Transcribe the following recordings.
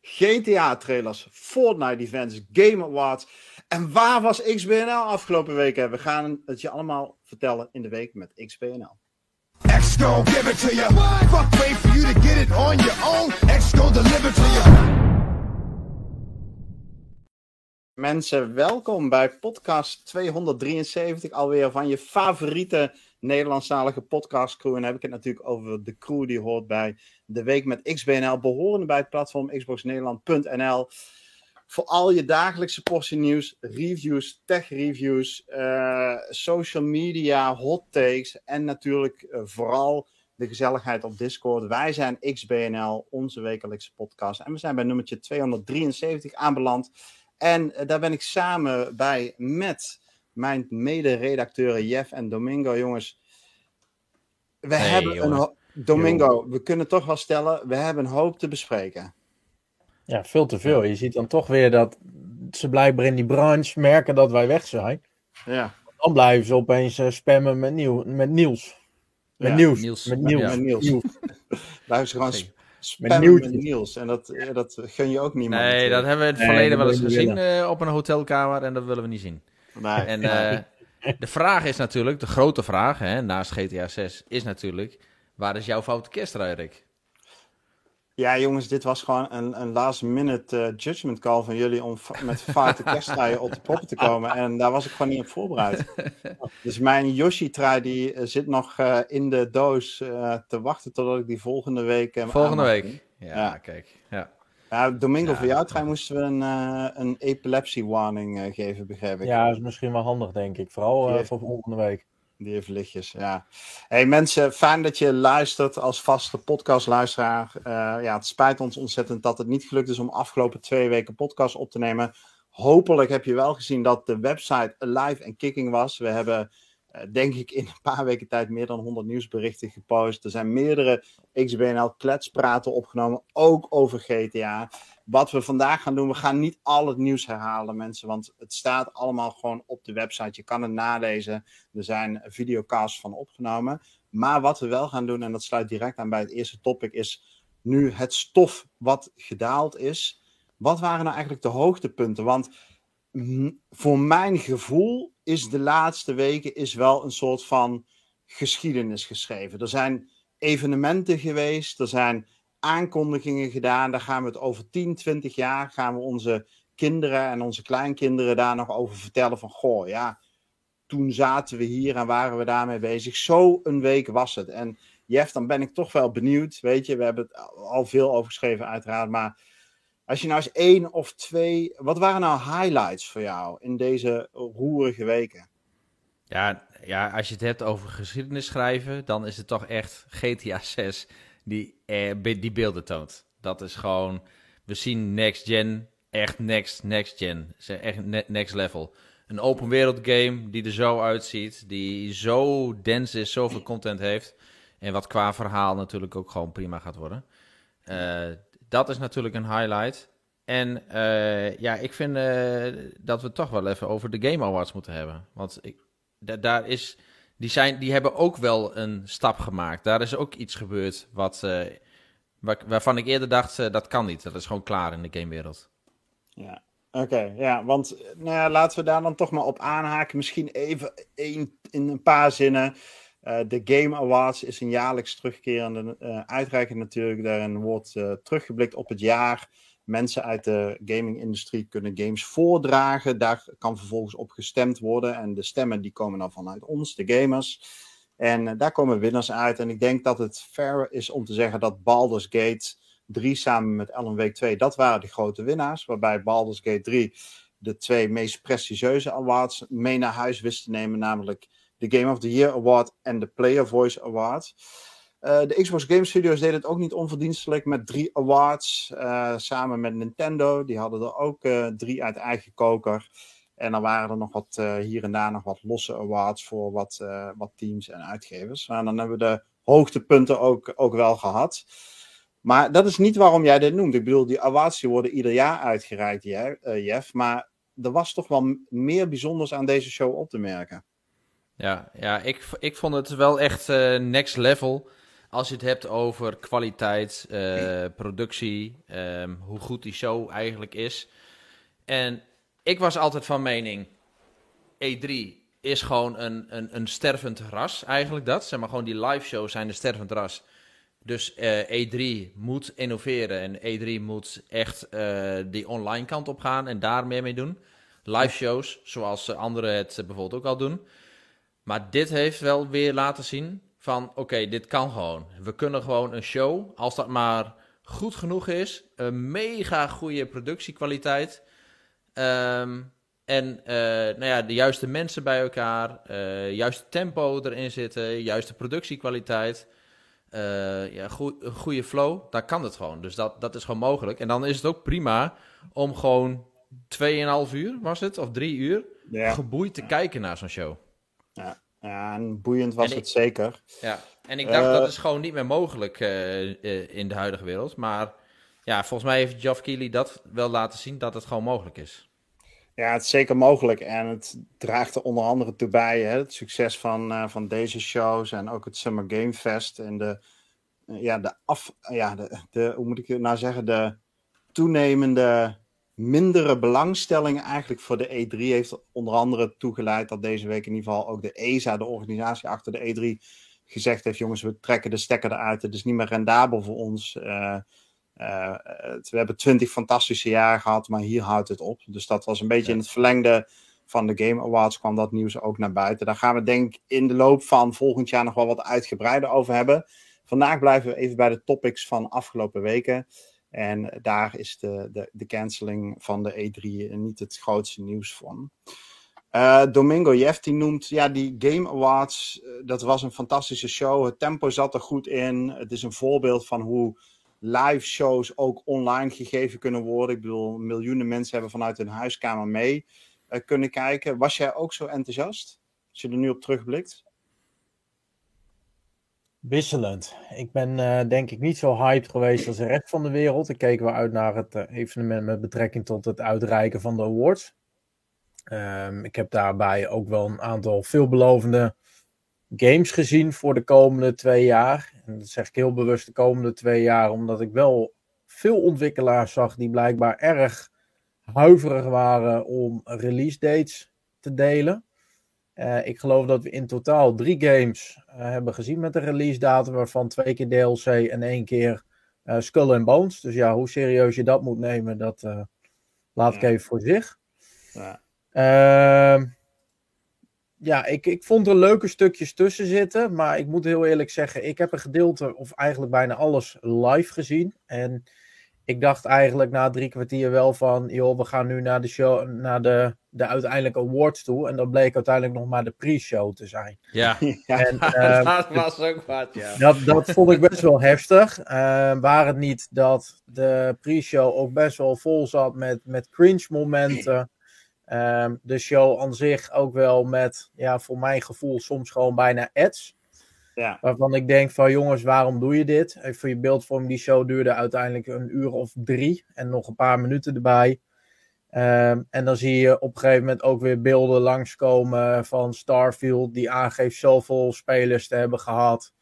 GTA-trailers, Fortnite-events, Game Awards. En waar was XBNL afgelopen week? We gaan het je allemaal vertellen in de week met XBNL. X give it to you. Fuck wait for you to get it on your own. X deliver to you. Mensen, welkom bij podcast 273 alweer van je favoriete Nederlandstalige podcastcrew. En dan heb ik het natuurlijk over de crew die hoort bij de week met XBNL, behorende bij het platform xboxnederland.nl. Voor al je dagelijkse portie nieuws, reviews, tech reviews, uh, social media, hot takes en natuurlijk uh, vooral de gezelligheid op Discord. Wij zijn XBNL, onze wekelijkse podcast. En we zijn bij nummertje 273 aanbeland. En uh, daar ben ik samen bij met mijn mede-redacteuren Jeff en Domingo. Jongens, we hebben een Domingo, we kunnen toch wel stellen, we hebben een hoop te bespreken. Ja, veel te veel. Je ziet dan toch weer dat ze blijkbaar in die branche merken dat wij weg zijn. Ja. Dan blijven ze opeens uh, spammen met, nieuw, met nieuws. Met nieuws. Niels. Met nieuws. Met nieuws. blijven ze gewoon spammen met, met nieuws. En dat, dat gun je ook niet meer. Nee, dat hebben we in het verleden wel eens gezien uh, op een hotelkamer en dat willen we niet zien. Nee. En uh, de vraag is natuurlijk, de grote vraag, hè, naast GTA 6, is natuurlijk, waar is jouw foute kerstrui, Rick? Ja, jongens, dit was gewoon een, een last minute uh, judgment call van jullie om met foute kerstruien op de proppen te komen. En daar was ik gewoon niet op voorbereid. Dus mijn Yoshi-trui die uh, zit nog uh, in de doos te wachten totdat ik die volgende week... volgende week? Ja, ja, kijk. Ja. Ja, Domingo, voor jou trein moesten we een, uh, een epilepsie-warning uh, geven, begrijp ik. Ja, dat is misschien wel handig, denk ik. Vooral uh, voor volgende week. Die heeft lichtjes, ja. Hey mensen, fijn dat je luistert als vaste podcastluisteraar. ja, het spijt ons ontzettend dat het niet gelukt is om afgelopen twee weken podcast op te nemen. Hopelijk heb je wel gezien dat de website live en kicking was. We hebben denk ik in een paar weken tijd meer dan 100 nieuwsberichten gepost. Er zijn meerdere XBNL kletspraten opgenomen, ook over GTA. Wat we vandaag gaan doen, we gaan niet al het nieuws herhalen, mensen, want het staat allemaal gewoon op de website. Je kan het nalezen. Er zijn videocasts van opgenomen. Maar wat we wel gaan doen, en dat sluit direct aan bij het eerste topic, is nu het stof wat gedaald is. Wat waren nou eigenlijk de hoogtepunten? Want voor mijn gevoel is de laatste weken is wel een soort van geschiedenis geschreven. Er zijn evenementen geweest, er zijn aankondigingen gedaan. Daar gaan we het over 10, 20 jaar gaan we onze kinderen en onze kleinkinderen daar nog over vertellen van goh, ja, toen zaten we hier en waren we daarmee bezig. Zo een week was het. En Jeff, dan ben ik toch wel benieuwd. Weet je, we hebben het al veel over geschreven, uiteraard. Maar als je nou eens één of twee. Wat waren nou highlights voor jou in deze roerige weken? Ja, ja, als je het hebt over geschiedenis schrijven, dan is het toch echt GTA 6 die eh, die beelden toont. Dat is gewoon. We zien next gen, echt next, next gen. Echt next level. Een open wereld game die er zo uitziet, die zo dense is, zoveel content heeft. En wat qua verhaal natuurlijk ook gewoon prima gaat worden. Uh, dat is natuurlijk een highlight. En uh, ja, ik vind uh, dat we toch wel even over de Game Awards moeten hebben. Want ik, daar is, die, zijn, die hebben ook wel een stap gemaakt. Daar is ook iets gebeurd wat, waar, waarvan ik eerder dacht, dat kan niet. Dat is gewoon klaar in de gamewereld. Ja, oké. ja, want nou ja, laten we daar dan toch maar op aanhaken. Misschien even een, in een paar zinnen. Uh, de Game Awards is een jaarlijks terugkerende uh, uitreiking natuurlijk. Daarin wordt uh, teruggeblikt op het jaar. Mensen uit de gaming-industrie kunnen games voordragen. Daar kan vervolgens op gestemd worden. En de stemmen die komen dan vanuit ons, de gamers. En daar komen winnaars uit. En ik denk dat het fair is om te zeggen dat Baldur's Gate 3 samen met Alan Wake 2, dat waren de grote winnaars. Waarbij Baldur's Gate 3 de twee meest prestigieuze awards mee naar huis wist te nemen. Namelijk de Game of the Year Award en de Player Voice Award. Uh, de Xbox Game Studios deden het ook niet onverdienstelijk met drie awards. Uh, samen met Nintendo. Die hadden er ook uh, drie uit eigen koker. En dan waren er nog wat hier en daar nog wat losse awards voor wat, wat teams en uitgevers. En dan hebben we de hoogtepunten ook, ook wel gehad. Maar dat is niet waarom jij dit noemt. Ik bedoel, die awards worden ieder jaar uitgereikt, Jeff. Maar er was toch wel meer bijzonders aan deze show op te merken. Ja, ja ik, ik vond het wel echt uh, next level als je het hebt over kwaliteit, uh, productie, um, hoe goed die show eigenlijk is. En ik was altijd van mening, E3 is gewoon een, een, een stervend ras, eigenlijk dat. Zeg maar gewoon die live shows zijn een stervend ras. Dus uh, E3 moet innoveren en E3 moet echt die online kant op gaan en daar meer mee doen. Live shows, zoals anderen het bijvoorbeeld ook al doen. Maar dit heeft wel weer laten zien van oké, dit kan gewoon. We kunnen gewoon een show, als dat maar goed genoeg is, een mega goede productiekwaliteit. Um, en uh, nou ja, de juiste mensen bij elkaar, uh, juiste tempo erin zitten, juiste productiekwaliteit, uh, ja, een goede flow, daar kan het gewoon. Dus dat, dat is gewoon mogelijk. En dan is het ook prima om gewoon 2,5 uur, was het, of drie uur, ja. geboeid te kijken naar zo'n show. Ja. Ja, en boeiend was het zeker. Ja, en ik dacht dat is gewoon niet meer mogelijk uh, in de huidige wereld. Maar ja, volgens mij heeft Geoff Keighley dat wel laten zien dat het gewoon mogelijk is. Ja, het is zeker mogelijk. En het draagt er onder andere toe bij, hè, het succes van, van deze shows en ook het Summer Game Fest. En de, ja, de af, ja, de, de, hoe moet ik het nou zeggen, de toenemende mindere belangstelling eigenlijk voor de E3 heeft onder andere toegeleid dat deze week in ieder geval ook de ESA, de organisatie achter de E3, gezegd heeft: jongens, we trekken de stekker eruit. Het is niet meer rendabel voor ons. Uh, uh, we hebben twintig fantastische jaren gehad, maar hier houdt het op. Dus dat was een beetje in het verlengde van de Game Awards kwam dat nieuws ook naar buiten. Daar gaan we denk ik in de loop van volgend jaar nog wel wat uitgebreider over hebben. Vandaag blijven we even bij de topics van afgelopen weken. En daar is de, de, de van de E3 niet het grootste nieuws van. Uh, Domingo Jefti noemt, ja, die Game Awards, uh, dat was een fantastische show. Het tempo zat er goed in. Het is een voorbeeld van hoe live shows ook online gegeven kunnen worden. Ik bedoel, miljoenen mensen hebben vanuit hun huiskamer mee kunnen kijken. Was jij ook zo enthousiast, als je er nu op terugblikt? Wisselend. Ik ben uh, denk ik niet zo hyped geweest als de rest van de wereld. Ik keek wel uit naar het uh, evenement met betrekking tot het uitreiken van de awards. Um, ik heb daarbij ook wel een aantal veelbelovende games gezien voor de komende twee jaar. En dat zeg ik heel bewust de komende twee jaar, omdat ik wel veel ontwikkelaars zag die blijkbaar erg huiverig waren om release dates te delen. Uh, ik geloof dat we in totaal drie games uh, hebben gezien met de release datum, waarvan twee keer DLC en één keer uh, Skull and Bones. Dus ja, hoe serieus je dat moet nemen, dat laat ik even voor zich. Ja, ehm, ja ik, ik vond er leuke stukjes tussen zitten, maar ik moet heel eerlijk zeggen, ik heb een gedeelte, of eigenlijk bijna alles, live gezien. En ik dacht eigenlijk na drie kwartier wel van, joh, we gaan nu naar de show, naar de, de uiteindelijke awards toe. En dat bleek uiteindelijk nog maar de pre-show te zijn. Ja, en, uh, dat was ook wat, ja. Dat, dat vond ik best wel heftig. Uh, waar het niet dat de pre-show ook best wel vol zat met, met cringe momenten. Um, de show aan zich ook wel met, ja, voor mijn gevoel soms gewoon bijna ads. Ja. Waarvan ik denk van jongens, waarom doe je dit? Voor je beeldvorm, die show duurde uiteindelijk een uur of drie en nog een paar minuten erbij. Um, en dan zie je op een gegeven moment ook weer beelden langskomen van Starfield, die aangeeft zoveel spelers te hebben gehad.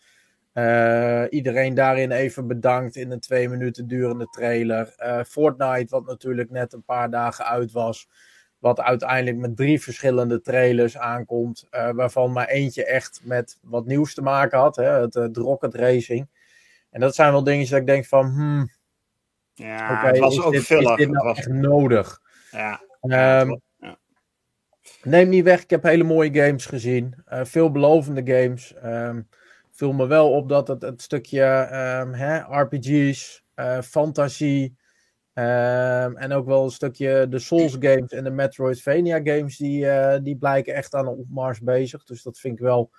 Uh, iedereen daarin even bedankt in een twee minuten durende trailer. Uh, Fortnite, wat natuurlijk net een paar dagen uit was. Wat uiteindelijk met drie verschillende trailers aankomt. Uh, waarvan maar eentje echt met wat nieuws te maken had. Hè, het, het Rocket Racing. En dat zijn wel dingen dat ik denk van. Hmm, ja, okay, het was ook dit, Is dit nou was... echt nodig? Ja. Um, ja. Neem niet weg, ik heb hele mooie games gezien. Uh, veelbelovende games. Um, viel me wel op dat het, het stukje um, hè, RPG's, uh, fantasie. Um, en ook wel een stukje de Souls games en de Metroidvania games, die, uh, die blijken echt aan de opmars bezig. Dus dat vind ik wel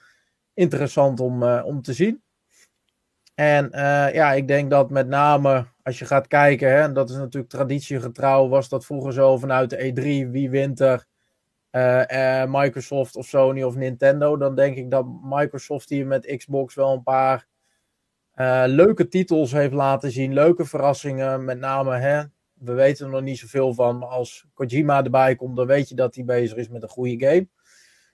interessant om, uh, om te zien. En uh, ja, ik denk dat met name als je gaat kijken, hè, en dat is natuurlijk traditiegetrouw, was dat vroeger zo vanuit de E3, wie wint er? Microsoft of Sony of Nintendo. Dan denk ik dat Microsoft hier met Xbox wel een paar uh, leuke titels heeft laten zien, leuke verrassingen. Met name, hè, we weten er nog niet zoveel van. Maar als Kojima erbij komt, dan weet je dat hij bezig is met een goede game.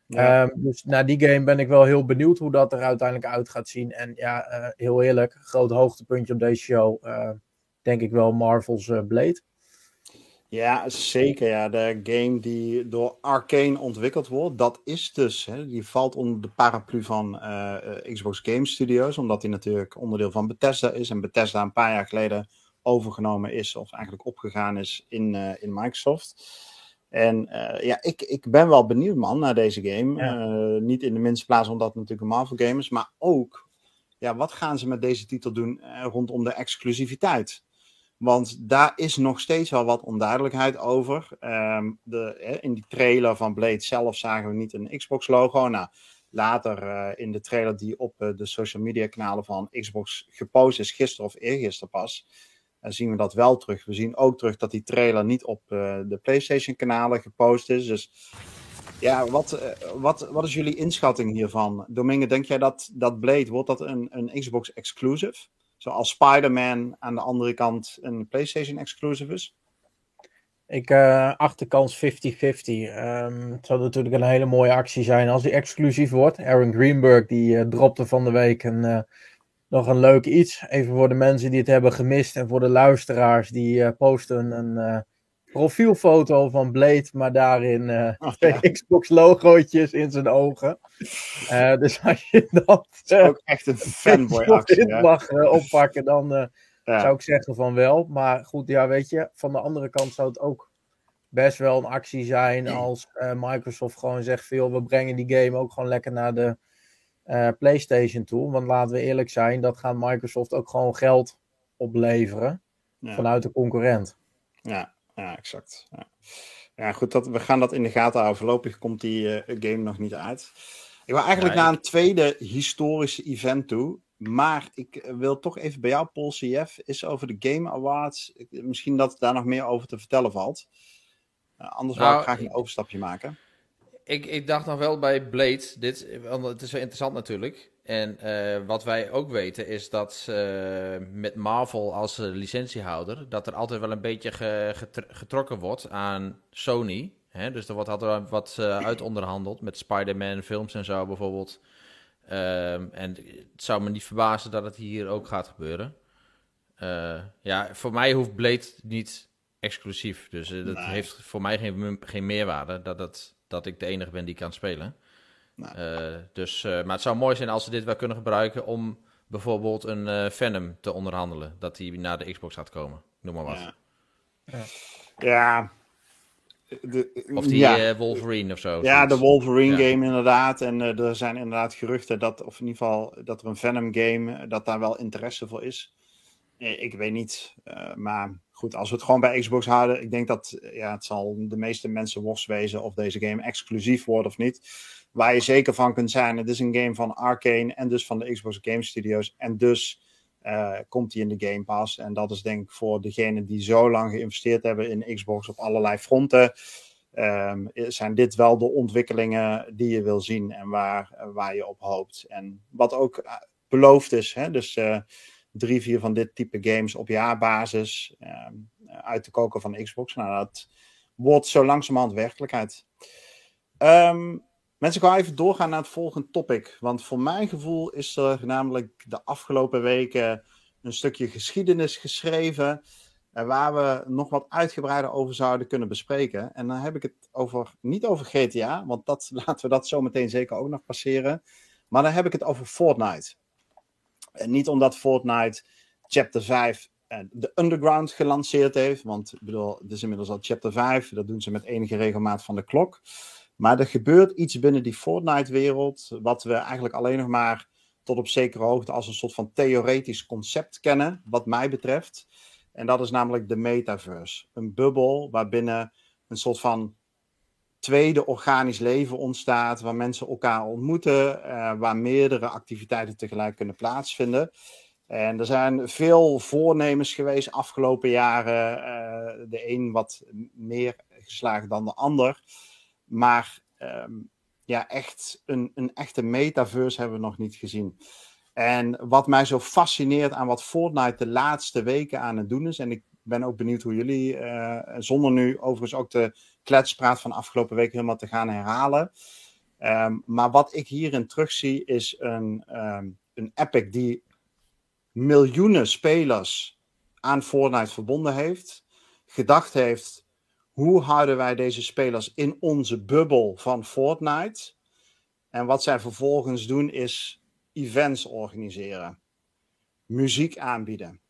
Ehm, dus naar die game ben ik wel heel benieuwd hoe dat er uiteindelijk uit gaat zien. En ja, uh, heel eerlijk, groot hoogtepuntje op deze show, uh, denk ik wel Marvel's Blade. Ja, zeker. Ja. De game die door Arkane ontwikkeld wordt, dat is dus, hè, die valt onder de paraplu van Xbox Game Studios, omdat die natuurlijk onderdeel van Bethesda is. En Bethesda een paar jaar geleden overgenomen is, of eigenlijk opgegaan is in, in Microsoft. En uh, ja, ik, ik ben wel benieuwd, man, naar deze game. Niet in de minste plaats omdat het natuurlijk een Marvel game is, maar ook, ja, wat gaan ze met deze titel doen rondom de exclusiviteit? Want daar is nog steeds wel wat onduidelijkheid over. Um, de, in die trailer van Blade zelf zagen we niet een Xbox-logo. Nou, later in de trailer die op de social media kanalen van Xbox gepost is, gisteren of eergisteren pas, zien we dat wel terug. We zien ook terug dat die trailer niet op de PlayStation-kanalen gepost is. Dus ja, wat, wat, wat is jullie inschatting hiervan? Domingue, denk jij dat, dat Blade, wordt dat een, een Xbox exclusive? Zoals Spider-Man aan de andere kant een PlayStation exclusive is? Ik uh, achterkans 50-50. Um, het zou natuurlijk een hele mooie actie zijn als die exclusief wordt. Aaron Greenberg die uh, dropte van de week een, uh, nog een leuk iets. Even voor de mensen die het hebben gemist en voor de luisteraars. Die posten een profielfoto van Blade, maar daarin uh, oh, twee ja. Xbox logootjes in zijn ogen. dus als je dat ook echt een fanboy actie ja. mag oppakken, dan ja. zou ik zeggen van wel. Maar goed, ja, weet je, van de andere kant zou het ook best wel een actie zijn als Microsoft gewoon zegt veel, we brengen die game ook gewoon lekker naar de uh, PlayStation toe. Want laten we eerlijk zijn, dat gaat Microsoft ook gewoon geld opleveren ja. vanuit de concurrent. Ja, ja exact. Ja. ja, goed, dat, we gaan dat in de gaten houden. Voorlopig komt die uh, game nog niet uit. Ik wil eigenlijk nee. naar een tweede historische event toe. Maar ik wil toch even bij jou, Paul CF, is over de Game Awards. Misschien dat daar nog meer over te vertellen valt. Uh, anders nou, wil ik graag een overstapje maken ik, ik dacht nog wel bij Blade, dit, want het is wel interessant natuurlijk. En uh, wat wij ook weten is dat uh, met Marvel als uh, licentiehouder, dat er altijd wel een beetje ge, getrokken wordt aan Sony. Hè? Dus er wordt altijd wat uit onderhandeld met Spider-Man films en zo bijvoorbeeld. Ehm, en het zou me niet verbazen dat het hier ook gaat gebeuren. ja, voor mij hoeft Blade niet exclusief. Dus dat nee. heeft voor mij geen, geen meerwaarde dat dat dat ik de enige ben die kan spelen. Nou. Uh, dus, uh, maar het zou mooi zijn als ze dit wel kunnen gebruiken om bijvoorbeeld een uh, Venom te onderhandelen. Dat die naar de Xbox gaat komen. Noem maar wat. Ja. ja. ja. De, of die ja. Wolverine of zo. Ja, de Wolverine ja. game inderdaad. En er zijn inderdaad geruchten dat, of in ieder geval, dat er een Venom game, dat daar wel interesse voor is. Ik weet niet, maar goed, als we het gewoon bij Xbox houden, ik denk dat ja, het zal de meeste mensen worst wezen of deze game exclusief wordt of niet. Waar je zeker van kunt zijn, het is een game van Arkane en dus van de Xbox Game Studios. En dus uh, komt die in de Game Pass. En dat is denk ik voor degenen die zo lang geïnvesteerd hebben in Xbox op allerlei fronten. Um, zijn dit wel de ontwikkelingen die je wil zien en waar, waar je op hoopt. En wat ook uh, beloofd is. Hè? Dus uh, drie, vier van dit type games op jaarbasis uh, uit te koken van Xbox. Nou, dat wordt zo langzamerhand werkelijkheid. Um, mensen, ik even doorgaan naar het volgende topic. Want voor mijn gevoel is er namelijk de afgelopen weken een stukje geschiedenis geschreven. Uh, waar we nog wat uitgebreider over zouden kunnen bespreken. En dan heb ik het over, niet over GTA, want dat, laten we dat zo meteen zeker ook nog passeren. Maar dan heb ik het over Fortnite. En niet omdat Fortnite Chapter 5 de Underground gelanceerd heeft. Want ik bedoel, het is inmiddels al Chapter 5. Dat doen ze met enige regelmaat van de klok. Maar er gebeurt iets binnen die Fortnite-wereld. Wat we eigenlijk alleen nog maar tot op zekere hoogte als een soort van theoretisch concept kennen. Wat mij betreft. En dat is namelijk de metaverse. Een bubbel waarbinnen een soort van tweede organisch leven ontstaat, waar mensen elkaar ontmoeten, uh, waar meerdere activiteiten tegelijk kunnen plaatsvinden. En er zijn veel voornemens geweest afgelopen jaren. Uh, de een wat meer geslaagd dan de ander. Maar um, ja, echt een, een echte metaverse hebben we nog niet gezien. En wat mij zo fascineert aan wat Fortnite de laatste weken aan het doen is, en ik ben ook benieuwd hoe jullie, uh, zonder nu overigens ook de kletspraat van afgelopen week helemaal te gaan herhalen. Ehm, maar wat ik hierin terugzie is een, ehm, een Epic die miljoenen spelers aan Fortnite verbonden heeft. Gedacht heeft, hoe houden wij deze spelers in onze bubbel van Fortnite? En wat zij vervolgens doen is events organiseren, muziek aanbieden,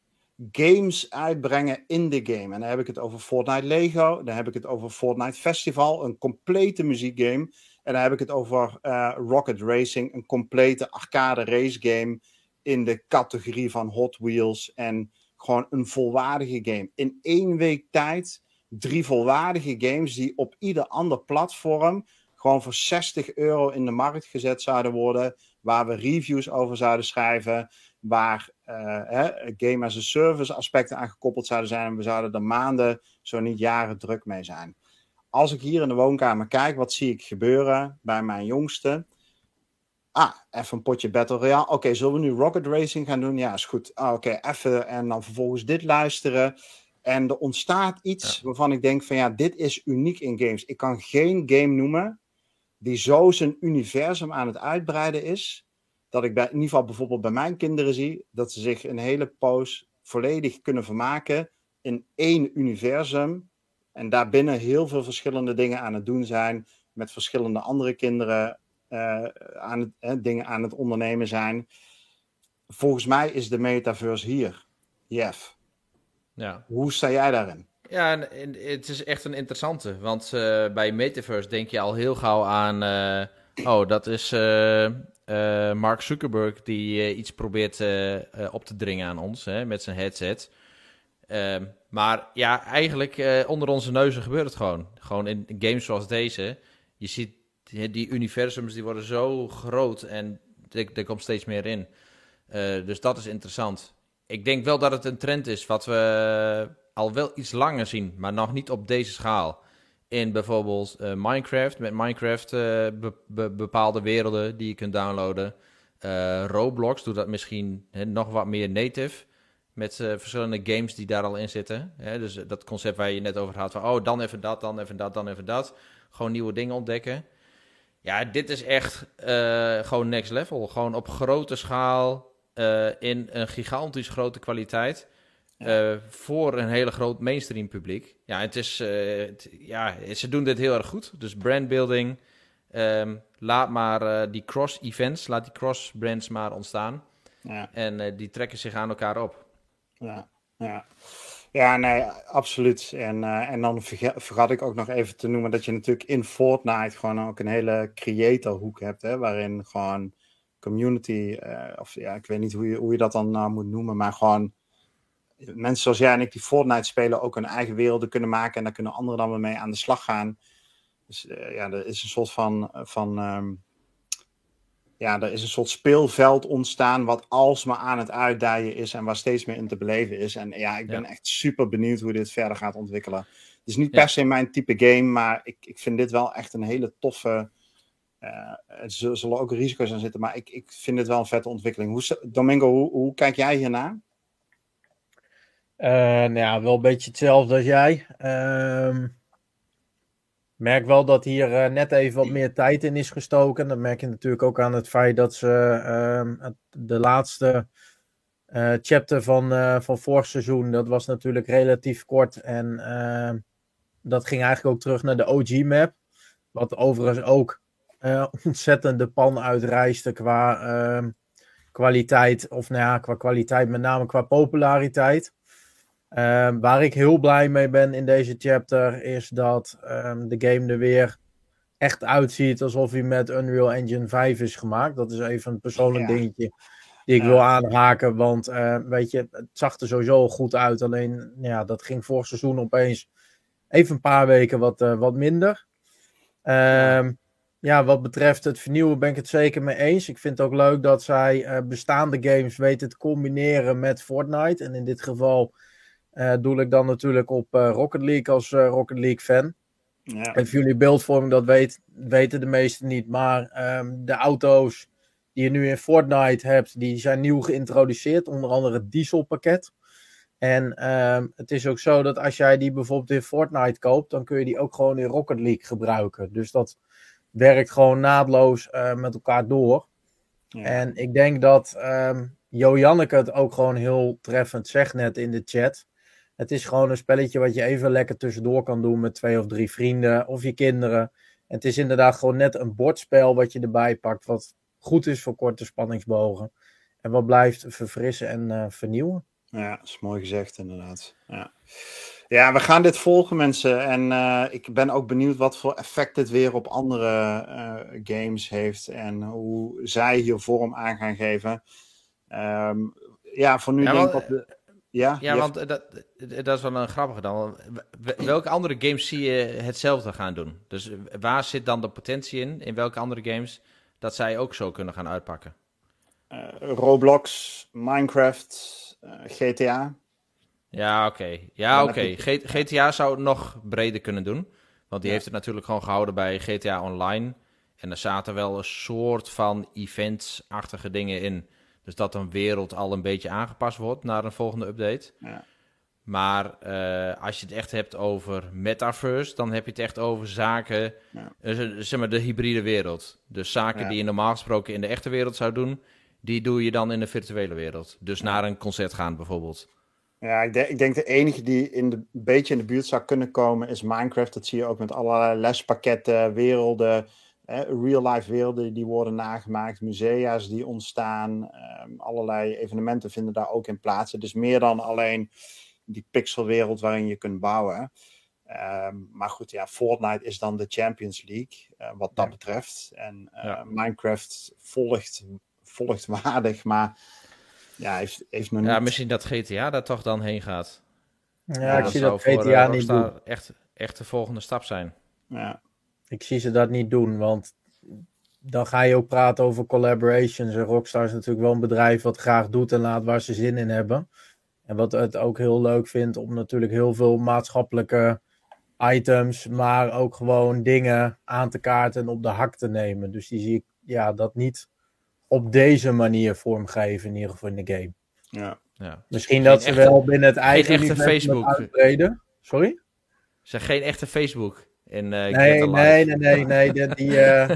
games uitbrengen in de game. En dan heb ik het over Fortnite Lego, dan heb ik het over Fortnite Festival, een complete muziekgame. En dan heb ik het over uh, Rocket Racing, een complete arcade race game in de categorie van Hot Wheels. En gewoon een volwaardige game. In één week tijd drie volwaardige games die op ieder ander platform gewoon voor 60 euro in de markt gezet zouden worden. Waar we reviews over zouden schrijven. Waar uh, hè, game as a service aspecten aan gekoppeld zouden zijn. En we zouden er maanden, zo niet jaren druk mee zijn. Als ik hier in de woonkamer kijk, wat zie ik gebeuren bij mijn jongste? Ah, even een potje Battle Royale. Oké, zullen we nu Rocket Racing gaan doen? Ja, is goed. Ah, Oké, even en dan vervolgens dit luisteren. En er ontstaat iets waarvan ik denk van ja, dit is uniek in games. Ik kan geen game noemen die zo zijn universum aan het uitbreiden is, dat ik bij, in ieder geval bijvoorbeeld bij mijn kinderen zie, dat ze zich een hele poos volledig kunnen vermaken in één universum. En daarbinnen heel veel verschillende dingen aan het doen zijn, met verschillende andere kinderen uh, aan het, dingen aan het ondernemen zijn. Volgens mij is de metaverse hier. Jeff. Ja. Hoe sta jij daarin? Ja, het is echt een interessante. Want uh, bij Metaverse denk je al heel gauw aan. Uh, oh, dat is uh, Mark Zuckerberg die iets probeert op te dringen aan ons hè, met zijn headset. Ehm, maar ja, eigenlijk onder onze neuzen gebeurt het gewoon. Gewoon in games zoals deze. Je ziet die universums die worden zo groot en er, er komt steeds meer in. dus dat is interessant. Ik denk wel dat het een trend is wat we al wel iets langer zien, maar nog niet op deze schaal. In bijvoorbeeld uh, Minecraft, met Minecraft uh, bepaalde werelden die je kunt downloaden. Roblox doet dat misschien nog wat meer native. Met verschillende games die daar al in zitten. Dus dat concept waar je net over had. Van, oh, dan even dat, dan even dat, dan even dat. Gewoon nieuwe dingen ontdekken. Ja, dit is echt gewoon next level. Gewoon op grote schaal. In een gigantisch grote kwaliteit. Uh, voor een hele groot mainstream publiek. Ja, het is, uh, ja, ze doen dit heel erg goed. Dus brandbuilding, um, laat maar die cross-events, laat die cross-brands maar ontstaan. Ja. En die trekken zich aan elkaar op. Ja, ja. ja nee, absoluut. En, en dan vergat ik ook nog even te noemen dat je natuurlijk in Fortnite gewoon ook een hele creator-hoek hebt, hè, waarin gewoon community, of ja, ik weet niet hoe je, hoe je dat dan nou moet noemen, maar gewoon mensen zoals jij en ik die Fortnite spelen ook hun eigen werelden kunnen maken en daar kunnen anderen dan weer mee aan de slag gaan. Dus uh, ja, er is een soort van, van um, ja, er is een soort speelveld ontstaan wat alsmaar aan het uitdijen is en waar steeds meer in te beleven is. En ja, ik ben ja. echt super benieuwd hoe dit verder gaat ontwikkelen. Het is niet per se mijn type game, maar ik, ik vind dit wel echt een hele toffe. Uh, er zullen ook risico's aan zitten, maar ik, ik vind het wel een vette ontwikkeling. Hoe, Domingo, hoe, hoe kijk jij hiernaar? Uh, nou ja, wel een beetje hetzelfde als jij. Uh, merk wel dat hier uh, net even wat meer tijd in is gestoken. Dat merk je natuurlijk ook aan het feit dat ze uh, de laatste eh, chapter van, van vorig seizoen, dat was natuurlijk relatief kort. En ehm, dat ging eigenlijk ook terug naar de OG-map. Wat overigens ook ontzettend de pan uitreisde qua kwaliteit. Of nou ja, qua kwaliteit, met name qua populariteit. Um, waar ik heel blij mee ben in deze chapter is dat um, de game er weer echt uitziet alsof hij met Unreal Engine 5 is gemaakt. Dat is even een persoonlijk ja. dingetje die ik ja. wil aanhaken. Want uh, weet je, het zag er sowieso goed uit. Alleen ja, dat ging vorig seizoen opeens even een paar weken wat, uh, wat minder. Um, ja, wat betreft het vernieuwen ben ik het zeker mee eens. Ik vind het ook leuk dat zij uh, bestaande games weten te combineren met Fortnite. En in dit geval uh, doe ik dan natuurlijk op uh, Rocket League als Rocket League fan. Ja. En voor jullie beeldvorming, dat weet, weten de meesten niet. Maar um, de auto's die je nu in Fortnite hebt, die zijn nieuw geïntroduceerd. Onder andere het dieselpakket. En um, het is ook zo dat als jij die bijvoorbeeld in Fortnite koopt, dan kun je die ook gewoon in Rocket League gebruiken. Dus dat werkt gewoon naadloos uh, met elkaar door. Ja. En ik denk dat um, Jo Janneke het ook gewoon heel treffend zegt net in de chat. Het is gewoon een spelletje wat je even lekker tussendoor kan doen met twee of drie vrienden of je kinderen. En het is inderdaad gewoon net een bordspel wat je erbij pakt, wat goed is voor korte spanningsbogen. En wat blijft verfrissen en uh, vernieuwen. Ja, dat is mooi gezegd inderdaad. Ja. Ja, we gaan dit volgen, mensen. En uh, ik ben ook benieuwd wat voor effect dit weer op andere uh, games heeft. En hoe zij hier vorm aan gaan geven. Um, ja, voor nu ja, denk ik dat... De... Ja, ja want dat, dat is wel een grappige dan. Welke andere games zie je hetzelfde gaan doen? Dus waar zit dan de potentie in? In welke andere games dat zij ook zo kunnen gaan uitpakken? Uh, Roblox, Minecraft, GTA. Ja, oké. Ja, oké. GTA zou het nog breder kunnen doen. Want die heeft het natuurlijk gewoon gehouden bij GTA Online. En er zaten wel een soort van events-achtige dingen in. Dus dat een wereld al een beetje aangepast wordt naar een volgende update. Ja. Maar uh, als je het echt hebt over metaverse, dan heb je het echt over zaken, ja. uh, zeg maar de hybride wereld. Dus zaken ja. die je normaal gesproken in de echte wereld zou doen, die doe je dan in de virtuele wereld. Dus naar een concert gaan bijvoorbeeld. Ja, ik, denk, ik denk de enige die in de, een beetje in de buurt zou kunnen komen is Minecraft. Dat zie je ook met allerlei lespakketten, werelden, real-life werelden die worden nagemaakt, musea's die ontstaan, um, allerlei evenementen vinden daar ook in plaats. Dus meer dan alleen die pixelwereld waarin je kunt bouwen. Um, maar goed, ja, Fortnite is dan de Champions League, uh, wat dat ja. betreft. En uh, ja. Minecraft volgt, volgt waardig, maar ja, heeft, heeft nog niet... Ja, misschien dat GTA daar toch dan heen gaat. Ja, ja ik zie dat GTA niet doen. Echt, echt de volgende stap zijn. Ja. Ik zie ze dat niet doen, want dan ga je ook praten over collaborations. En Rockstar is natuurlijk wel een bedrijf wat graag doet en laat waar ze zin in hebben. En wat het ook heel leuk vindt om natuurlijk heel veel maatschappelijke items, maar ook gewoon dingen aan te kaarten en op de hak te nemen. Dus die zie ik ja, dat niet op deze manier vormgeven, in ieder geval in de game. Ja. ja. Misschien dat ze wel binnen het eigen echte Facebook uitbreden. Sorry? Zeg geen echte Facebook in uh, nee, nee, nee, nee, nee, Die, die, uh,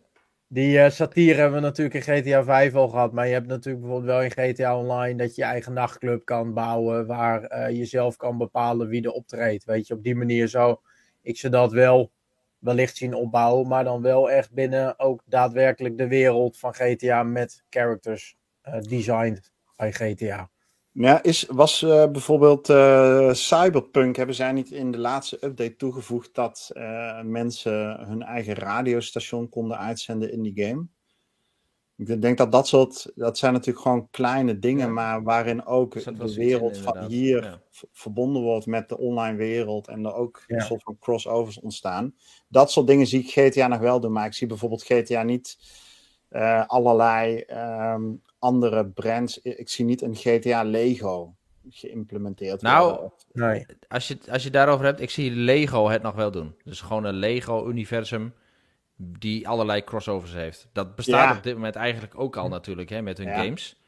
die uh, satire hebben we natuurlijk in GTA 5 al gehad. Maar je hebt natuurlijk bijvoorbeeld wel in GTA Online dat je je eigen nachtclub kan bouwen. Waar je zelf kan bepalen wie er optreedt. Weet je, op die manier zou ik ze dat wel wellicht zien opbouwen, maar dan wel echt binnen ook daadwerkelijk de wereld van GTA met characters uh, designed bij GTA. Ja, is, was uh, bijvoorbeeld uh, Cyberpunk, hebben zij niet in de laatste update toegevoegd dat mensen hun eigen radiostation konden uitzenden in die game? Ik denk dat dat soort, dat zijn natuurlijk gewoon kleine dingen, ja. maar waarin ook de wereld in, van hier ja. verbonden wordt met de online wereld en er ook ja. een soort van crossovers ontstaan. Dat soort dingen zie ik GTA nog wel doen, maar ik zie bijvoorbeeld GTA niet uh, allerlei um, andere brands. Ik zie niet een GTA Lego geïmplementeerd nou, worden. Nee. Als, je, als je daarover hebt, ik zie Lego het nog wel doen. Dus gewoon een Lego-universum die allerlei crossovers heeft. Dat bestaat ja. op dit moment eigenlijk ook al natuurlijk hè, met hun ja. games.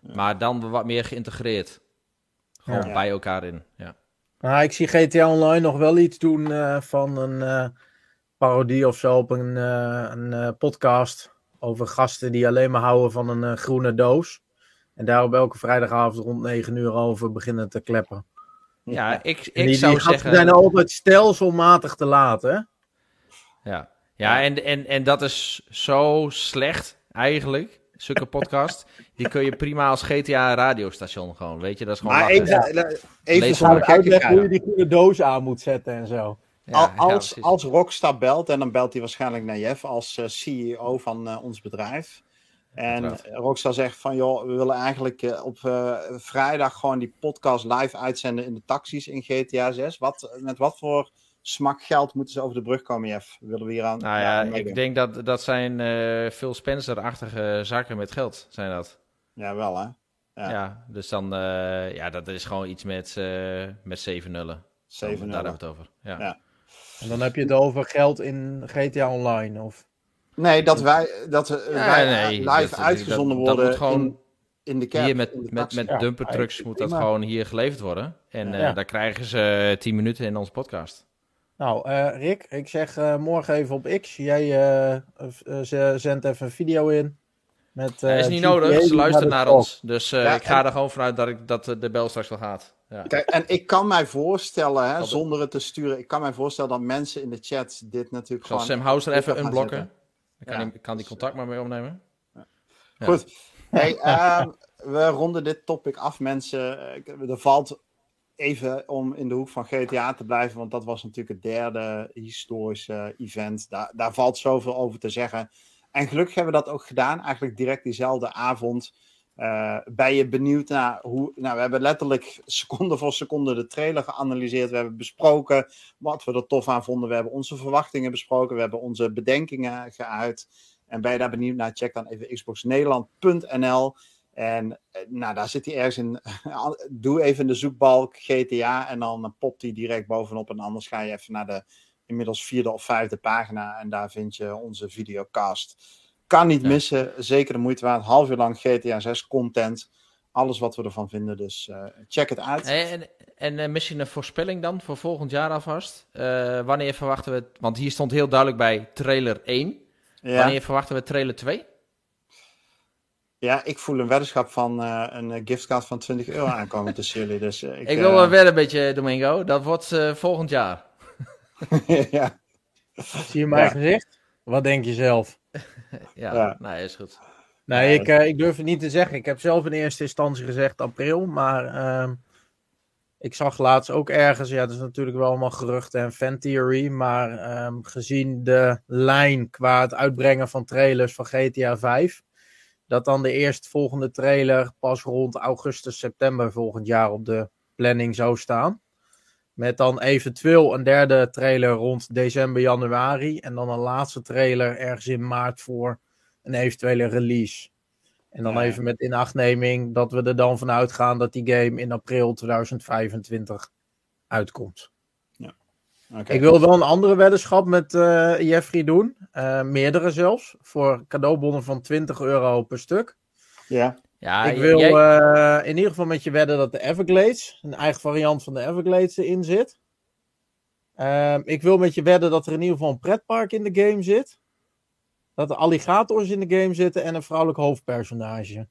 Maar dan wat meer geïntegreerd. Gewoon bij elkaar in. Ja. Nou, ik zie GTA Online nog wel iets doen uh, van een uh, parodie of zo op een, uh, een podcast. Over gasten die alleen maar houden van een groene doos. En daar op elke vrijdagavond rond 9 uur over beginnen te kleppen. Ja, ik, ik die, zou die zeggen... zijn altijd stelselmatig te laat, hè? Ja, ja, en, en, en dat is zo slecht eigenlijk. Zulke podcast. die kun je prima als GTA radiostation gewoon. Weet je, dat is gewoon. Maar even, even zonder uitleg hoe je die goede doos aan moet zetten en zo. Ja, als, ja, als Rockstar belt, en dan belt hij waarschijnlijk naar Jeff als uh, CEO van uh, ons bedrijf. En Rockstar zegt van, joh, we willen eigenlijk uh, op vrijdag gewoon die podcast live uitzenden in de taxis in GTA 6. Wat, met wat voor smak geld moeten ze over de brug komen, Jeff? Willen we hier aan? Nou ja, ik denk dat dat zijn uh, Phil Spencer-achtige zaken met geld, zijn dat. Ja, wel hè? Ja, ja dus dan, uh, ja, dat is gewoon iets met, uh, met 7 nullen. 7 nullen. Daar hebben we het over, ja. ja. En dan heb je het over geld in GTA Online, of? Nee, dat wij, dat ja, wij nee, live dat, uitgezonden dat, worden dat gewoon... in, in de kerk. Hier met, met, met ja, dumpertrucks moet dat gewoon hier geleverd worden. En ja. daar krijgen ze 10 minuten in onze podcast. Nou, uh, Rick, ik zeg uh, morgen even op X. Jij uh, zendt even een video in. Met, ja, is niet nodig, ze luisteren naar ons. Dus ja, ik ga en... er gewoon vanuit dat, ik, dat de bel straks wel gaat. Ja. Kijk, en ik kan mij voorstellen, hè, zonder het te sturen, ik kan mij voorstellen dat mensen in de chat dit natuurlijk Zal gewoon... Sam Houser even unblokken? Dan kan, die, kan die contact maar mee opnemen. Goed. Hey, um, we ronden dit topic af, mensen. Er valt even om in de hoek van GTA te blijven, want dat was natuurlijk het derde historische event. Daar, valt zoveel over te zeggen. En gelukkig hebben we dat ook gedaan, eigenlijk direct diezelfde avond. Uh, ben je benieuwd naar hoe. Nou, we hebben letterlijk seconde voor seconde de trailer geanalyseerd. We hebben besproken wat we er tof aan vonden. We hebben onze verwachtingen besproken. We hebben onze bedenkingen geuit. En ben je daar benieuwd naar? Check dan even xboxnederland.nl. En eh, nou, daar zit hij ergens in. Doe even de zoekbalk GTA en dan popt hij direct bovenop. En anders ga je even naar de inmiddels vierde of vijfde pagina en daar vind je onze videocast. Kan niet missen, zeker de moeite waard. Half uur lang GTA 6 content. Alles wat we ervan vinden, dus uh, check het uit. En, en uh, misschien een voorspelling dan voor volgend jaar alvast. Uh, wanneer verwachten we het? Want hier stond heel duidelijk bij trailer 1. Ja. Wanneer verwachten we trailer 2? Ja, ik voel een weddenschap van uh, een giftcard van 20 euro aankomen tussen jullie. Dus, uh, ik, ik, wil wel wedden een beetje, Domingo. Dat wordt uh, volgend jaar. ja. Zie je mijn ja. gezicht? Wat denk je zelf? ja, ja, nou is goed. Nee, ik, ik durf het niet te zeggen. Ik heb zelf in eerste instantie gezegd april, maar ehm, ik zag laatst ook ergens, ja, dat is natuurlijk wel allemaal geruchten en fan theory, maar um, gezien de lijn qua het uitbrengen van trailers van GTA 5, dat dan de eerstvolgende trailer pas rond augustus, september volgend jaar op de planning zou staan. Met dan eventueel een derde trailer rond december, januari. En dan een laatste trailer ergens in maart voor een eventuele release. En dan ja. even met inachtneming dat we er dan vanuit gaan dat die game in april 2025 uitkomt. Okay. Ik wil wel een andere weddenschap met uh, Jeffrey doen. Uh, meerdere zelfs. Voor cadeaubonnen van 20 euro per stuk. Ja. Ja, ik wil jij... uh, in ieder geval met je wedden dat de Everglades, een eigen variant van de Everglades, erin zit. Uh, ik wil met je wedden dat er in ieder geval een pretpark in de game zit. Dat er alligators in de game zitten en een vrouwelijk hoofdpersonage.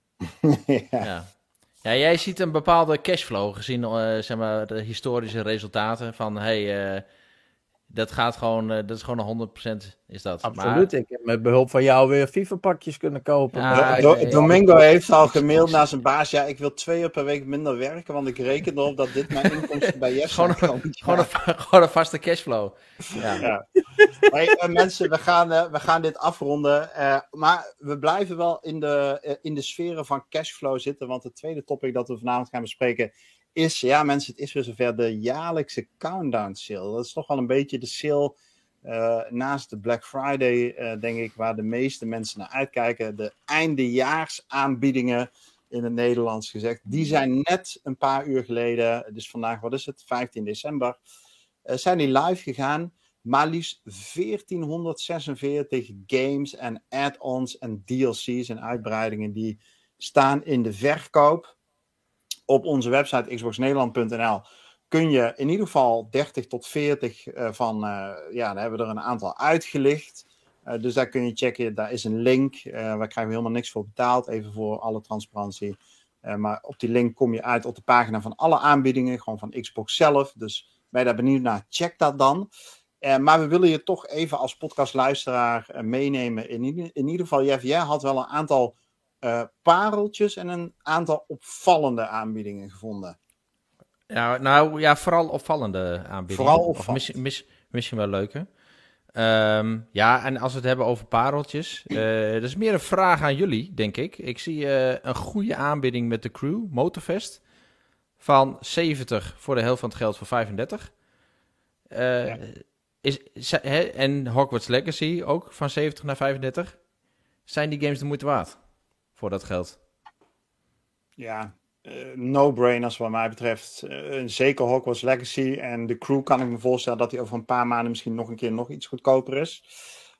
ja. ja. ja. jij ziet een bepaalde cashflow gezien uh, zeg maar, de historische resultaten van hey, uh, dat gaat gewoon, uh, dat is gewoon een 100% is dat. Absoluut. Maar... Ik heb met behulp van jou weer FIFA-pakjes kunnen kopen. Ja, Do Do Domingo heeft al gemaild naar zijn baas. Ja, ik wil twee uur per week minder werken, want ik reken erop dat dit mijn inkomsten bij Jeff gewoon, gewoon, gewoon, een, gewoon een vaste cashflow. Ja. ja. Maar, uh, mensen, we gaan, uh, we gaan dit afronden. maar we blijven wel in de, in de sferen van cashflow zitten, want het tweede topic dat we vanavond gaan bespreken is, ja mensen, het is weer zover de jaarlijkse countdown sale. Dat is toch wel een beetje de sale uh, naast de Black Friday, uh, denk ik, waar de meeste mensen naar uitkijken. De eindejaarsaanbiedingen in het Nederlands gezegd. Die zijn net een paar uur geleden, dus vandaag, wat is het, 15 december, uh, zijn die live gegaan. Maar liefst 1446 games en add-ons en DLC's en uitbreidingen die staan in de verkoop op onze website xboxnederland.nl kun je in ieder geval 30 tot 40 uh, van, uh, ja, daar hebben we er een aantal uitgelicht. Uh, dus daar kun je checken, daar is een link. waar krijgen we helemaal niks voor betaald, even voor alle transparantie. maar op die link kom je uit op de pagina van alle aanbiedingen, gewoon van Xbox zelf. Dus ben daar benieuwd naar, check dat dan. maar we willen je toch even als podcastluisteraar meenemen. In, in ieder geval, Jeff, jij had wel een aantal uh, pareltjes en een aantal opvallende aanbiedingen gevonden. Ja, nou ja, vooral opvallende aanbiedingen. Vooral opvallend. Misschien, mis, misschien wel leuke. Um, ja, en als we het hebben over pareltjes, uh, dat is meer een vraag aan jullie, denk ik. Ik zie uh, een goede aanbieding met de crew, Motorfest, van 70 voor de helft van het geld voor 35. Uh, ja. is, he, en Hogwarts Legacy ook van 70 naar 35. Zijn die games de moeite waard? Voor dat geld. Ja, uh, no-brainers wat mij betreft. Uh, zeker Hogwarts Legacy en de crew kan ik me voorstellen dat die over een paar maanden misschien nog een keer nog iets goedkoper is.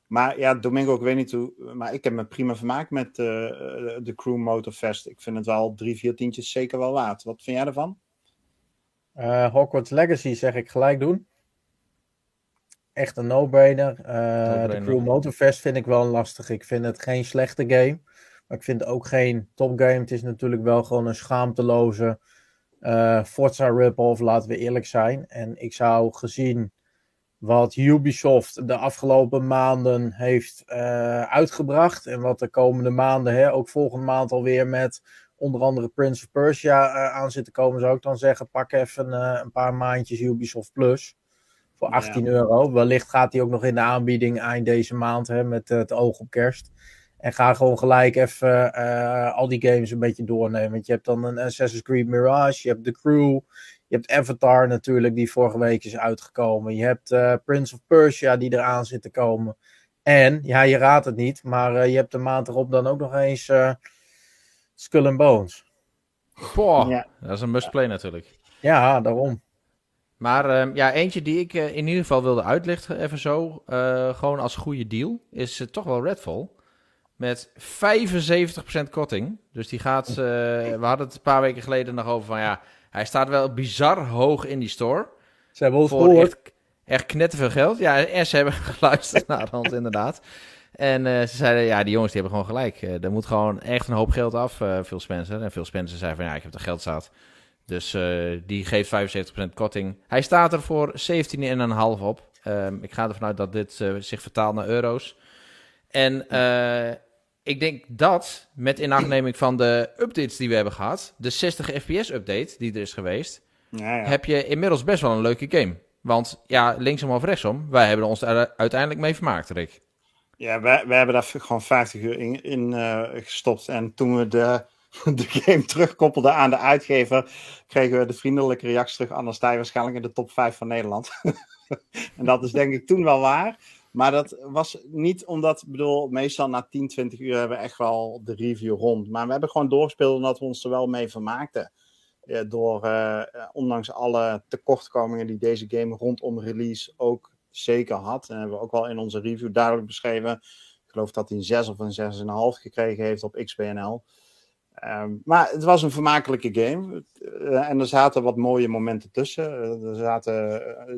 Maar ja, Domingo, ik weet niet hoe, maar ik heb me prima vermaakt met uh, de crew Motorfest. Ik vind het wel drie, vier tientjes zeker wel waard. Wat vind jij ervan? Hogwarts Legacy zeg ik gelijk doen. echt een no-brainer. Uh, de Cruel Motorfest vind ik wel lastig. Ik vind het geen slechte game. Maar ik vind het ook geen topgame. Het is natuurlijk wel gewoon een schaamteloze uh, Forza rip-off, laten we eerlijk zijn. En ik zou gezien wat Ubisoft de afgelopen maanden heeft uh, uitgebracht. En wat de komende maanden, hè, ook volgende maand alweer met onder andere Prince of Persia uh, aan zit te komen, zou ik dan zeggen: pak even uh, een paar maandjes Ubisoft Plus. Voor 18 euro. Wellicht gaat hij ook nog in de aanbieding eind deze maand hè, met het oog op kerst. En ga gewoon gelijk even al die games een beetje doornemen. Want je hebt dan een Assassin's Creed Mirage, je hebt The Crew, je hebt Avatar natuurlijk, die vorige week is uitgekomen. Je hebt uh, Prince of Persia, die eraan zit te komen. En, ja, je raadt het niet, maar uh, je hebt de maand erop dan ook nog eens uh, Skull and Bones. Boah, ja. dat is een must-play natuurlijk. Ja, daarom. Maar ehm, ja, eentje die ik in ieder geval wilde uitlichten, even zo, gewoon als goede deal, is toch wel Redfall. Met 75% korting. Dus die gaat, we hadden het een paar weken geleden nog over van ja hij staat wel bizar hoog in die store. Ze hebben ons gehoord. Echt, echt knetterveel geld. Ja, en ze hebben geluisterd naar ons inderdaad. En uh, ze zeiden, ja, die jongens die hebben gewoon gelijk. Uh, er moet gewoon echt een hoop geld af, Phil Spencer. En Phil Spencer zei van, ja, ik heb er geld zat. Dus die geeft 75% korting. Hij staat er voor 17,5 op. Um, ik ga ervan uit dat dit zich vertaalt naar euro's. En ik denk dat, met inachtneming van de updates die we hebben gehad, de 60 fps update die er is geweest, ja, ja. heb je inmiddels best wel een leuke game. Want ja, linksom of rechtsom, wij hebben ons uiteindelijk mee vermaakt, Rick. Ja, wij, wij hebben daar gewoon 50 uur in, in uh, gestopt. En toen we de, de game terugkoppelden aan de uitgever, kregen we de vriendelijke reactie terug. Anders sta je waarschijnlijk in de top 5 van Nederland. en dat is denk ik toen wel waar. Maar dat was niet omdat, ik bedoel, meestal na 10, 20 uur hebben we echt wel de review rond. Maar we hebben gewoon doorgespeeld omdat we ons er wel mee vermaakten. Door, uh, ondanks alle tekortkomingen die deze game rondom release ook zeker had. En hebben we ook wel in onze review duidelijk beschreven. Ik geloof dat hij een 6 of een 6,5 gekregen heeft op XBNL. Um, maar het was een vermakelijke game. Uh, en er zaten wat mooie momenten tussen. Er zaten,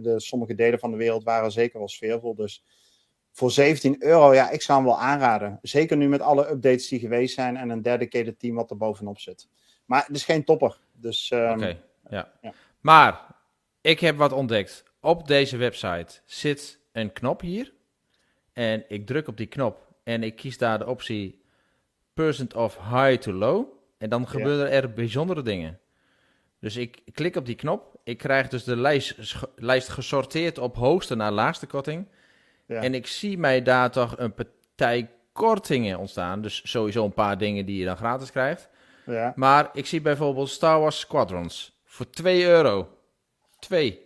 de, sommige delen van de wereld waren zeker wel sfeervol. Dus voor 17 euro, ja, ik zou hem wel aanraden. Zeker nu met alle updates die geweest zijn en een dedicated team wat er bovenop zit. Maar het is geen topper. Dus, um, Oké, ja. ja. Maar ik heb wat ontdekt. Op deze website zit een knop hier. En ik druk op die knop en ik kies daar de optie percent of high to low. En dan gebeuren er bijzondere dingen. Dus ik klik op die knop. Ik krijg dus de lijst, lijst gesorteerd op hoogste naar laagste korting. En ik zie mij daar toch een partij kortingen ontstaan. Dus sowieso een paar dingen die je dan gratis krijgt. Ja. Maar ik zie bijvoorbeeld Star Wars Squadrons voor 2 euro. 2.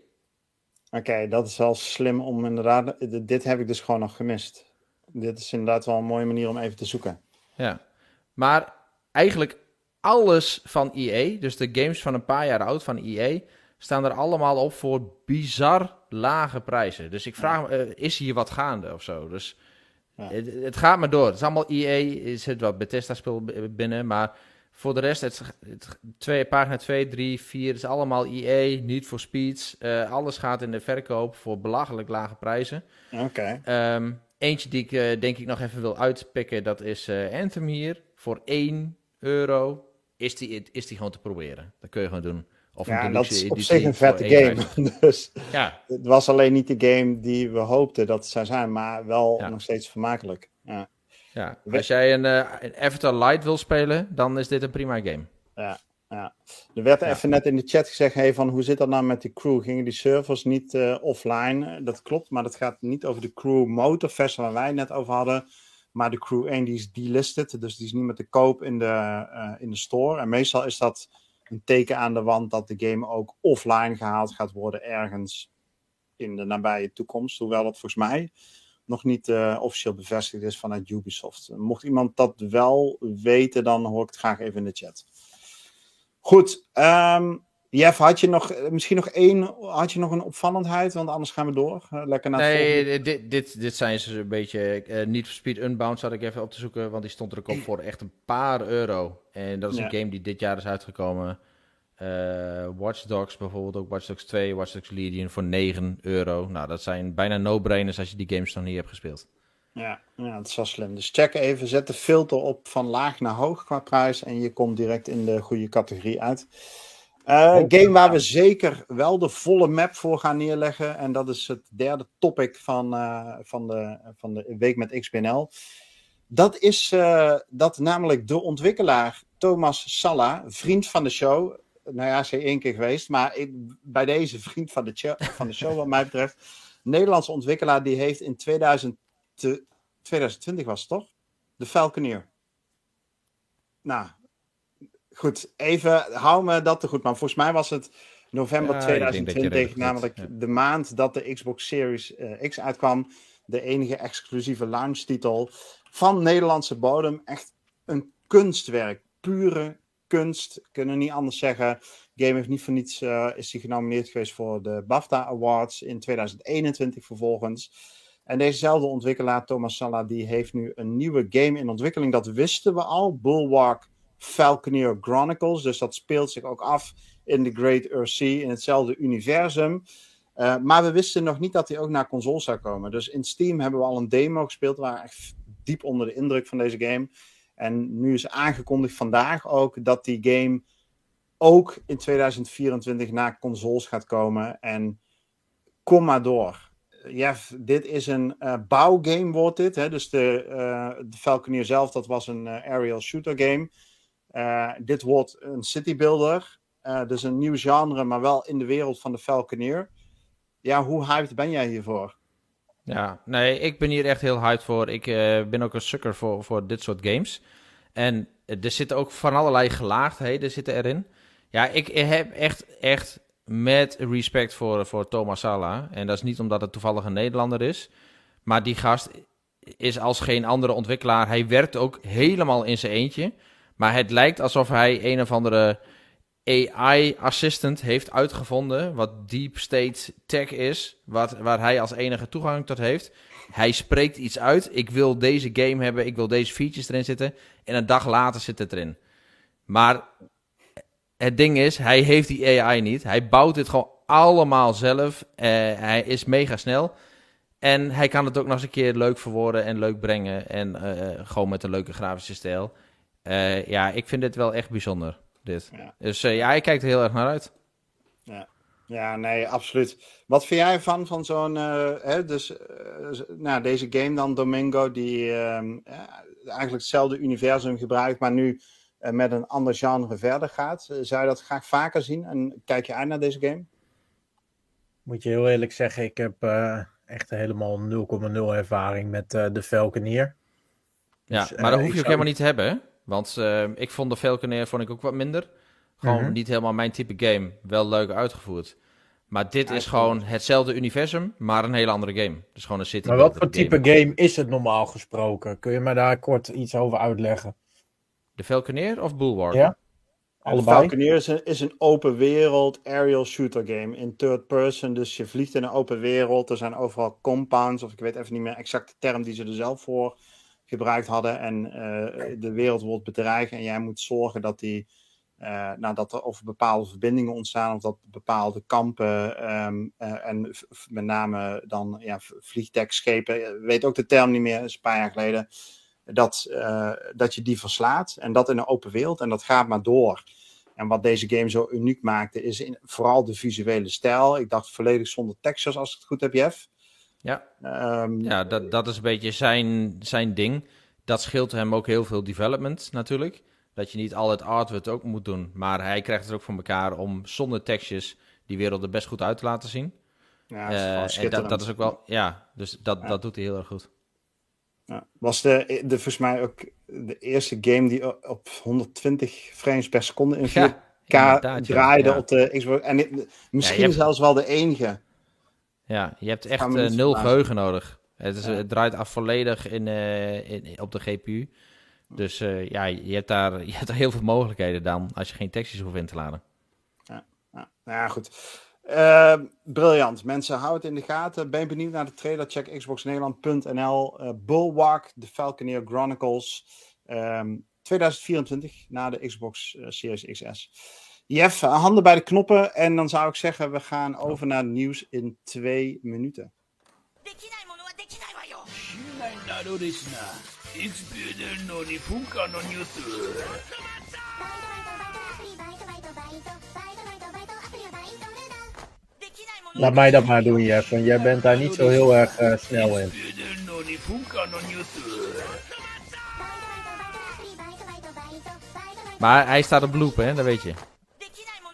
Oké, dat is wel slim om inderdaad. Dit heb ik dus gewoon nog gemist. Dit is inderdaad wel een mooie manier om even te zoeken. Ja, maar eigenlijk alles van EA, dus de games van een paar jaar oud van EA, staan er allemaal op voor bizar lage prijzen. Dus ik vraag me, uh, is hier wat gaande of zo? Dus het, het, gaat maar door. Het is allemaal EA, er zit wat Bethesda-spul binnen, maar voor de rest, het, het, twee, pagina 2, 3, 4, is allemaal EA, niet voor speeds. Uh, alles gaat in de verkoop voor belachelijk lage prijzen. Oké. Okay. Ehm, eentje die ik uh, denk ik nog even wil uitpikken, dat is Anthem hier. Voor 1 euro is die, is die gewoon te proberen. Dat kun je gewoon doen. Of ja, dat is op zich een vette game. dus ja. het was alleen niet de game die we hoopten dat het zou zijn, maar wel nog steeds vermakelijk. Ja. ja. Als jij een, uh, een Avatar Light wil spelen, dan is dit een prima game. Ja, ja. Er werd even net in de chat gezegd, hey, van hoe zit dat nou met die crew? Gingen die servers niet uh, offline? Dat klopt, maar dat gaat niet over de crew motorfest waar wij het net over hadden. Maar de crew 1 die is delisted, dus die is niet meer te koop in de, uh, in de store. En meestal is dat een teken aan de wand dat de game ook offline gehaald gaat worden ergens in de nabije toekomst. Hoewel dat volgens mij nog niet uh, officieel bevestigd is vanuit Ubisoft. Mocht iemand dat wel weten, dan hoor ik het graag even in de chat. Goed, um, Jeff, had je nog eh, misschien nog één, had je nog een opvallendheid? Want anders gaan we door. Uh, lekker naar nee, dit, dit, dit zijn ze een beetje. Uh, niet Speed Unbound zat ik even op te zoeken, want die stond er ook op voor echt een paar euro. En dat is een game die dit jaar is uitgekomen. Uh, Watch Dogs bijvoorbeeld, ook Watch Dogs 2, Watch Dogs Legion voor 9 euro. Nou, dat zijn bijna no-brainers als je die games nog niet hebt gespeeld. Ja, ja, dat is wel slim. Dus check even, zet de filter op van laag naar hoog qua prijs en je komt direct in de goede categorie uit. Uh, game waar we zeker wel de volle map voor gaan neerleggen. En dat is het derde topic van, uh, van, de, van de week met XBNL. Dat is uh, dat namelijk de ontwikkelaar Thomas Salla, vriend van de show. Nou ja, ze is één keer geweest, maar ik, bij deze vriend van de, van de show, wat mij betreft. Nederlandse ontwikkelaar, die heeft in 2000, 2020 was het toch? De Falconeer. Nou, goed, even hou me dat te goed. Maar volgens mij was het november ja, 2020, namelijk ja. de maand dat de Xbox Series uh, X uitkwam. De enige exclusieve launch-titel van Nederlandse bodem. Echt een kunstwerk, pure kunst. Kunnen niet anders zeggen. Game heeft niet voor niets uh, is hij genomineerd geweest voor de BAFTA Awards in 2021 vervolgens. En dezezelfde ontwikkelaar, Thomas Salla, die heeft nu een nieuwe game in ontwikkeling. Dat wisten we al. Bulwark Falconeer Chronicles. Dus dat speelt zich ook af in de Great Earth Sea, in hetzelfde universum. Uh, maar we wisten nog niet dat hij ook naar consoles zou komen. Dus in Steam hebben we al een demo gespeeld. We waren echt diep onder de indruk van deze game. En nu is aangekondigd vandaag ook dat die game ook in 2024 naar consoles gaat komen. En kom maar door. Jeff, dit is een uh, bouwgame wordt dit. Hè? Dus de, uh, de Falconeer zelf, dat was een aerial shooter game. Uh, dit wordt een citybuilder. Uh, dus een nieuw genre, maar wel in de wereld van de Falconeer. Ja, hoe hyped ben jij hiervoor? Ja, nee, ik ben hier echt heel hyped voor. Ik uh, ben ook een sucker voor, voor dit soort games. En er zitten ook van allerlei gelaagdheden zitten erin. Ja, ik heb echt, echt met respect voor, voor Thomas Sala. En dat is niet omdat het toevallig een Nederlander is. Maar die gast is als geen andere ontwikkelaar. Hij werkt ook helemaal in zijn eentje. Maar het lijkt alsof hij een of andere AI-assistant heeft uitgevonden. Wat deep state tech is. Wat, waar hij als enige toegang tot heeft. Hij spreekt iets uit. Ik wil deze game hebben. Ik wil deze features erin zitten. En een dag later zit het erin. Maar het ding is, hij heeft die AI niet. Hij bouwt dit gewoon allemaal zelf. Uh, hij is mega snel. En hij kan het ook nog eens een keer leuk verwoorden en leuk brengen. En uh, gewoon met een leuke grafische stijl. Uh, ja, ik vind dit wel echt bijzonder. Dit. Ja. Dus uh, ja, ik kijk er heel erg naar uit. Ja, ja nee, absoluut. Wat vind jij van, van zo'n, uh, dus, nou, deze game dan, Domingo, die eigenlijk hetzelfde universum gebruikt, maar nu met een ander genre verder gaat. zou je dat graag vaker zien? En kijk je uit naar deze game? Moet je heel eerlijk zeggen, ik heb echt helemaal 0,0 ervaring met de Falconeer. Ja, dus, maar dat hoef je ook helemaal niet te hebben, want uh, ik vond de Falconeer vond ik ook wat minder. Gewoon -hmm. niet helemaal mijn type game. Wel leuk uitgevoerd. Maar dit ja, is gewoon hetzelfde universum, maar een hele andere game. Dus gewoon een city. Maar wat voor type game. game is het normaal gesproken? Kun je me daar kort iets over uitleggen? De Falconeer of Bulwark? Ja. Allebei. Falconeer is een, is een open wereld aerial shooter game in third person. Dus je vliegt in een open wereld. Er zijn overal compounds, of ik weet even niet meer exact de term die ze er zelf voor gebruikt hadden. En uh, de wereld wordt bedreigd en jij moet zorgen dat, die, uh, nou, dat er over bepaalde verbindingen ontstaan. Of dat bepaalde kampen um, uh, en met name dan ja, vliegdekschepen. weet ook de term niet meer, is een paar jaar geleden. Dat, dat je die verslaat. En dat in een open wereld. En dat gaat maar door. En wat deze game zo uniek maakte, is in, vooral de visuele stijl. Ik dacht volledig zonder textures, als ik het goed heb, Jeff. Ja, um, ja dat, dat is een beetje zijn, zijn ding. Dat scheelt hem ook heel veel development natuurlijk. Dat je niet al het artwork ook moet doen. Maar hij krijgt het ook voor elkaar om zonder tekstjes die wereld er best goed uit te laten zien. Ja, dat is, uh, en dat, dat, is ook wel, ja, dus dat, ja. dat doet hij heel erg goed. Ja, was de, de, volgens mij ook de eerste game die op 120 frames per seconde in 4K ja, draaide op de Xbox. En misschien zelfs wel de enige. Ja, je hebt echt uh, nul geheugen nodig. Het, is, ja. het, draait af volledig in, uh, in, op de GPU. Dus uh, ja, je hebt, daar, je hebt daar heel veel mogelijkheden dan als je geen tekstjes hoeft in te laden. Ja, ja. ja goed. briljant. Mensen, hou het in de gaten. Ben je benieuwd naar de trailer? Check xboxnederland.nl. Bulwark, The Falconeer Chronicles. Um, 2024, na de Xbox Series XS. Jeff, eh, handen bij de knoppen. En dan zou ik zeggen, we gaan over naar nieuws in twee minuten. Laat mij dat maar doen, Jeff, want jij bent daar niet zo heel erg eh, snel in. Maar hij staat op loop, hè? Dat weet je.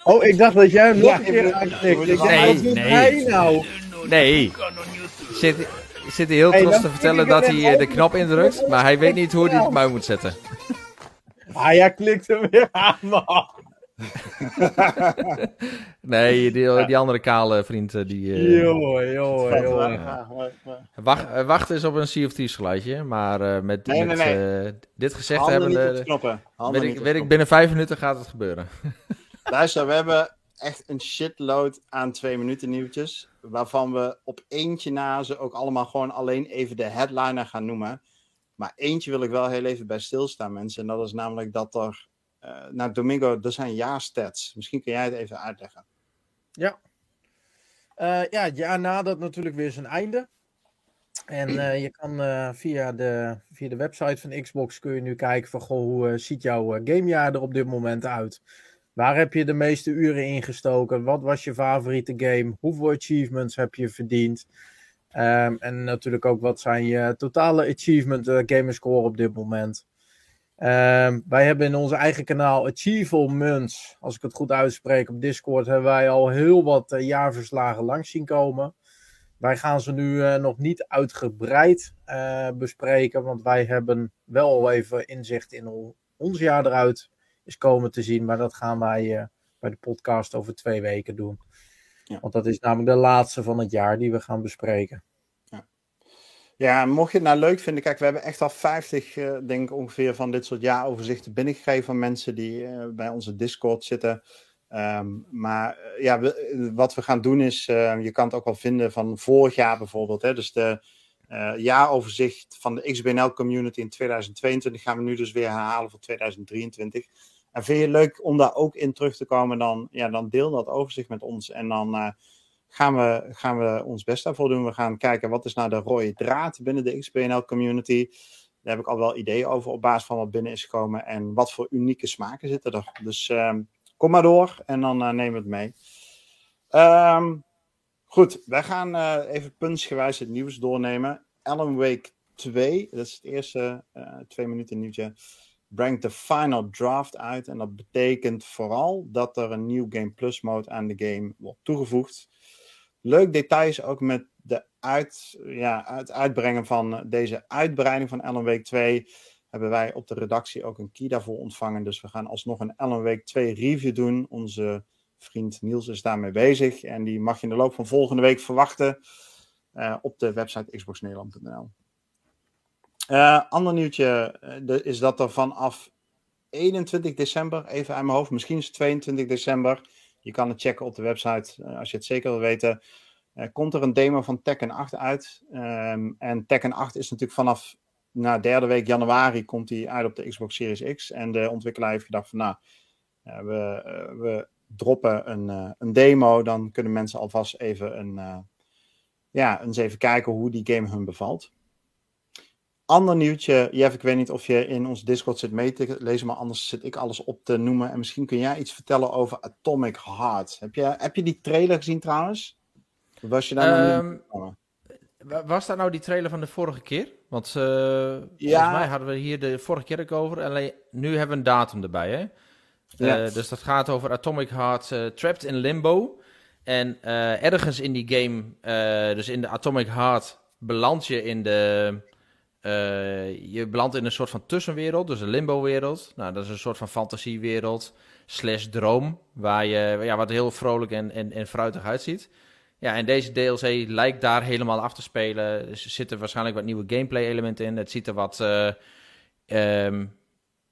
Oh, ik dacht dat jij hem nog een keer Nee, nee, nou? Nee. Zit, zit hij heel trots te vertellen dat hij eh, de knop indrukt, maar hij weet niet hoe hij het mui moet zetten. Ah, jij klikt hem weer aan, man. nee, die, die, andere kale vriend eh, die. Uh, joh, joh, wacht, eh, wacht eens op een CFT's geluidje, maar met, nee, dit gezegd hebben. Niet weet ik, binnen vijf minuten gaat het gebeuren. Luister, we hebben echt een shitload aan twee minuten nieuwtjes. Waarvan we op eentje na ze ook allemaal gewoon alleen even de headliner gaan noemen. Maar eentje wil ik wel heel even bij stilstaan, mensen. En dat is namelijk dat er. eh nou, Domingo, er zijn jaarstats. Misschien kun jij het even uitleggen. Ja. Eh, ja, het jaar nadert natuurlijk weer zijn einde. En eh, je kan via, de, via de website van Xbox kun je nu kijken van goh, hoe ziet jouw gamejaar er op dit moment uit? Waar heb je de meeste uren ingestoken? Wat was je favoriete game? Hoeveel achievements heb je verdiend? Ehm, en natuurlijk ook wat zijn je totale achievement uh, gamerscore op dit moment? Um, wij hebben in onze eigen kanaal Achievements, als ik het goed uitspreek op Discord, hebben wij al heel wat uh, jaarverslagen langs zien komen. Wij gaan ze nu uh, nog niet uitgebreid bespreken, want wij hebben wel al even inzicht in ons jaar eruit is komen te zien. Maar dat gaan wij uh, bij de podcast over twee weken doen. Ja. Want dat is namelijk de laatste van het jaar die we gaan bespreken. Ja, mocht je het nou leuk vinden, kijk, we hebben echt al 50, uh, denk ik ongeveer, van dit soort jaaroverzichten binnengegeven van mensen die uh, bij onze Discord zitten. Um, maar uh, ja, we, wat we gaan doen is, je kan het ook wel vinden van vorig jaar bijvoorbeeld. Hè, dus de jaaroverzicht van de XBNL community in 2022 gaan we nu dus weer herhalen voor 2023. En vind je het leuk om daar ook in terug te komen, dan, ja, dan deel dat overzicht met ons. En dan gaan we, gaan we ons best daarvoor doen. We gaan kijken wat is nou de rode draad binnen de XBNL community. Daar heb ik al wel ideeën over op basis van wat binnen is gekomen. En wat voor unieke smaken zitten er. Dus um, kom maar door en dan uh, neem het mee. Um, goed, wij gaan uh, even puntsgewijs het nieuws doornemen. Alan Wake 2, dat is het eerste twee minuten nieuwtje, brengt de final draft uit. En dat betekent vooral dat er een nieuw Game Plus mode aan de game wordt toegevoegd leuk details ook met de uit, ja, het uitbrengen van deze uitbreiding van Ellen Week 2. Hebben wij op de redactie ook een key daarvoor ontvangen. Dus we gaan alsnog een Ellen Week 2 review doen. Onze vriend Niels is daarmee bezig. En die mag je in de loop van volgende week verwachten. Uh, op de website xboxnederland.nl. Uh, ander nieuwtje uh, is dat er vanaf 21 december, even aan mijn hoofd, misschien is het 22 december. Je kan het checken op de website uh, als je het zeker wil weten. Komt er een demo van Tekken 8 uit. Um, en Tekken 8 is natuurlijk vanaf na derde week januari komt die uit op de Xbox Series X. En de ontwikkelaar heeft gedacht van nou, we, we droppen een, een, demo. Dan kunnen mensen alvast even een, ja, eens even kijken hoe die game hun bevalt. Ander nieuwtje, Jeff, ik weet niet of je in ons Discord zit mee te lezen, maar anders zit ik alles op te noemen. En misschien kun jij iets vertellen over Atomic Heart. Heb je, heb je die trailer gezien trouwens? Was je daar um, nog niet Was dat nou die trailer van de vorige keer? Want uh, ja. volgens mij hadden we hier de vorige keer ook over. Alleen nu hebben we een datum erbij, hè? Ja. Uh, dus dat gaat over Atomic Heart uh, Trapped in Limbo. En ergens in die game, dus in de Atomic Heart, beland je in de... Uh, je belandt in een soort van tussenwereld, dus een limbo-wereld. Nou, dat is een soort van fantasiewereld slash droom, waar je, ja, wat heel vrolijk en, en, en fruitig uitziet. Ja, en deze DLC lijkt daar helemaal af te spelen. Er zitten waarschijnlijk wat nieuwe gameplay-elementen in. Het ziet er wat... Uh, um,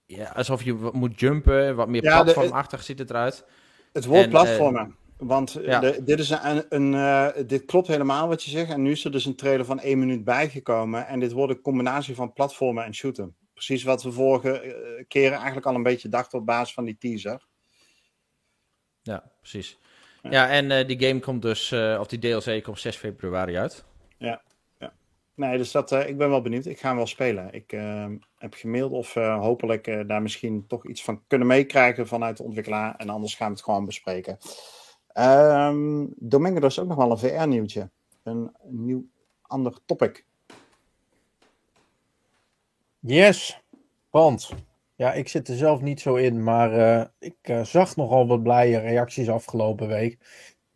ja, alsof je moet jumpen, wat meer ja, platformachtig de, ziet het eruit. Het wordt platformen. Want ja. de, dit, is een, een uh, dit klopt helemaal wat je zegt. En nu is er dus een trailer van één minuut bijgekomen. En dit wordt een combinatie van platformen en shooten. Precies wat we vorige keren eigenlijk al een beetje dachten op basis van die teaser. Ja, precies. Ja. Ja, en eh, die game komt dus, eh, of die DLC komt 6 februari uit. Nee, dus dat, eh, ik ben wel benieuwd. Ik ga hem wel spelen. Ik eh, heb gemaild of eh, hopelijk eh, daar misschien toch iets van kunnen meekrijgen vanuit de ontwikkelaar. En anders gaan we het gewoon bespreken. Ehm Domingo, er is ook nog wel een VR-nieuwtje. Een nieuw ander topic. Yes, want ja, ik zit er zelf niet zo in, maar eh, ik eh, zag nogal wat blije reacties afgelopen week.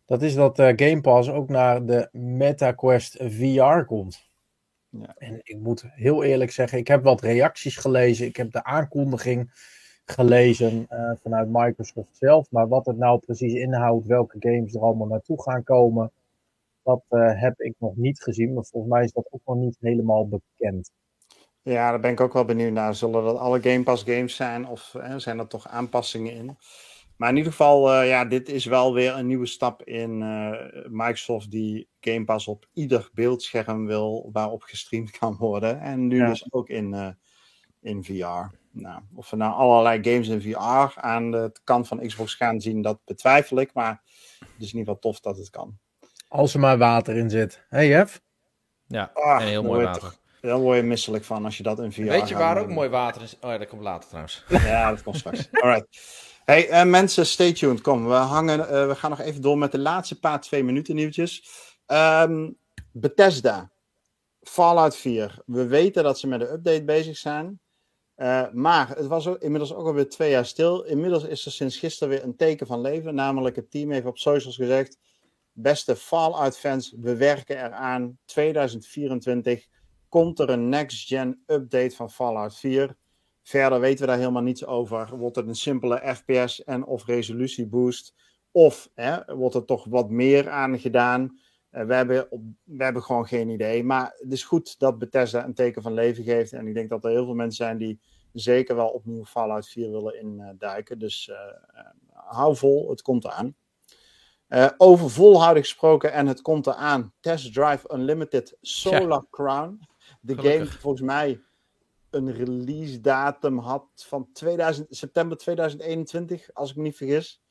Dat is dat eh, Game Pass ook naar de MetaQuest VR komt. Ja. En ik moet heel eerlijk zeggen, ik heb wat reacties gelezen. Ik heb de aankondiging gelezen eh, vanuit Microsoft zelf. Maar wat het nou precies inhoudt, welke games er allemaal naartoe gaan komen, dat eh, heb ik nog niet gezien. Maar volgens mij is dat ook nog niet helemaal bekend. Ja, daar ben ik ook wel benieuwd naar. Zullen dat alle Game Pass games zijn of eh, zijn er toch aanpassingen in? Maar in ieder geval, ja, dit is wel weer een nieuwe stap in Microsoft die Game Pass op ieder beeldscherm wil waarop gestreamd kan worden. En nu Ja. dus ook in, in VR. Nou, of we nou allerlei games in VR aan de kant van Xbox gaan zien, dat betwijfel ik. Maar het is in ieder geval tof dat het kan. Als er maar water in zit. Hey Jeff? Ja, Ah, heel daar mooi word je water. Daar word je misselijk van als je dat in VR Weet je waar doen. ook mooi water is? Oh ja, dat komt later trouwens. Ja, dat komt straks. Alright. Hey, eh, mensen, stay tuned. Kom, we, hangen, eh, we gaan nog even door met de laatste paar twee minuten nieuwtjes. Ehm, Bethesda, Fallout 4. We weten dat ze met een update bezig zijn. Eh, maar het was inmiddels ook alweer twee jaar stil. Inmiddels is er sinds gisteren weer een teken van leven. Namelijk het team heeft op socials gezegd... Beste Fallout-fans, we werken eraan. 2024 komt er een next-gen update van Fallout 4... Verder weten we daar helemaal niets over. Wordt het een simpele FPS en of resolutieboost? Of hè, wordt er toch wat meer aan gedaan? Eh, we, hebben op, we hebben gewoon geen idee. Maar het is goed dat Bethesda een teken van leven geeft. En ik denk dat er heel veel mensen zijn die zeker wel opnieuw Fallout 4 willen induiken. Dus eh, eh, hou vol, het komt eraan. Eh, over volhouden gesproken en het komt eraan. Test Drive Unlimited Solar Crown. De game Gelukkig. volgens mij een release datum had van 2000, september 2021, als ik me niet vergis.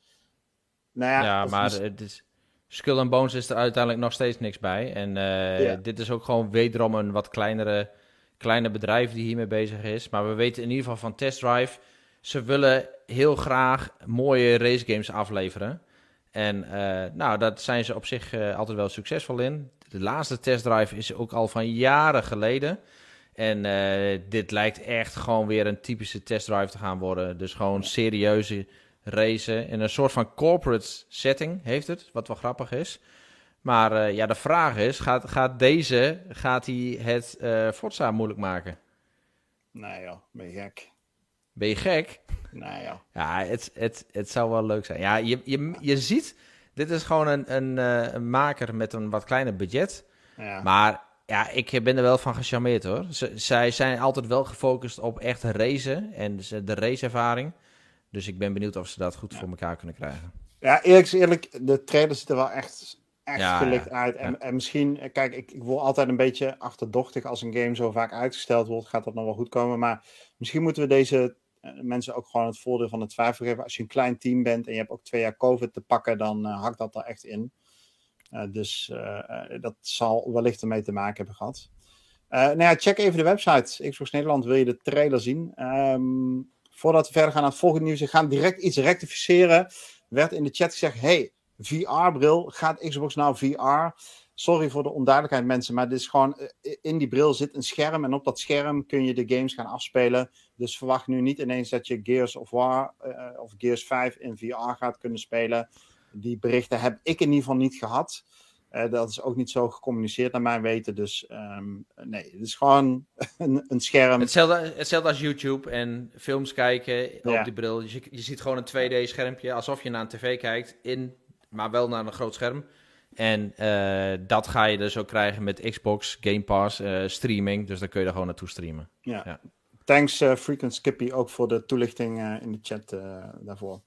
Nou ja, maar het is, Skull and Bones is er uiteindelijk nog steeds niks bij. En eh, Ja. dit is ook gewoon wederom een wat kleinere, kleine bedrijf die hiermee bezig is. Maar we weten in ieder geval van Test Drive, ze willen heel graag mooie racegames afleveren. En eh, nou, daar zijn ze op zich eh, altijd wel succesvol in. De laatste Test Drive is ook al van jaren geleden. En dit lijkt echt gewoon weer een typische Test Drive te gaan worden. Dus gewoon serieuze racen in een soort van corporate setting heeft het, wat wel grappig is. Maar eh, ja, de vraag is, gaat, gaat deze, gaat hij het eh Forza moeilijk maken? Nee joh, ben je gek. Ben je gek? Nee joh. Ja, het, het, het zou wel leuk zijn. Ja, je, je, je ziet, dit is gewoon een, een, eh, een maker met een wat kleiner budget. Ja. Maar ja, ik ben er wel van gecharmeerd hoor. Z- zij zijn altijd wel gefocust op echt racen en de raceervaring. Dus ik ben benieuwd of ze dat goed voor elkaar kunnen krijgen. Ja, eerlijk eerlijk, de trailer ziet er wel echt, echt Ja, gelikt uit. En, en misschien, kijk, ik, ik word altijd een beetje achterdochtig als een game zo vaak uitgesteld wordt. Gaat dat nog wel goed komen? Maar misschien moeten we deze eh, mensen ook gewoon het voordeel van de twijfel geven. Als je een klein team bent en je hebt ook twee jaar COVID te pakken, dan eh, hakt dat er echt in. Eh, dus dat zal wellicht ermee te maken hebben gehad. Eh, nou ja, check even de website. Xbox Nederland wil je de trailer zien. Ehm, voordat we verder gaan naar het volgende nieuws, we gaan direct iets rectificeren. Werd in de chat gezegd: hey, VR-bril, gaat Xbox nou VR? Sorry voor de onduidelijkheid, mensen, maar dit is gewoon: eh, in die bril zit een scherm en op dat scherm kun je de games gaan afspelen. Dus verwacht nu niet ineens dat je Gears of War eh, of Gears 5 in VR gaat kunnen spelen. Die berichten heb ik in ieder geval niet gehad. Eh, dat is ook niet zo gecommuniceerd naar mijn weten. Dus ehm, nee, het is gewoon een, een scherm. Hetzelfde, hetzelfde als YouTube en films kijken Ja. op die bril. Je, je ziet gewoon een 2D-schermpje, alsof je naar een tv kijkt, in, maar wel naar een groot scherm. En eh, dat ga je dus ook krijgen met Xbox, Game Pass, eh, streaming. Dus dan kun je er gewoon naartoe streamen. Ja. Ja. Thanks Frequent Skippy ook voor de toelichting in de chat daarvoor.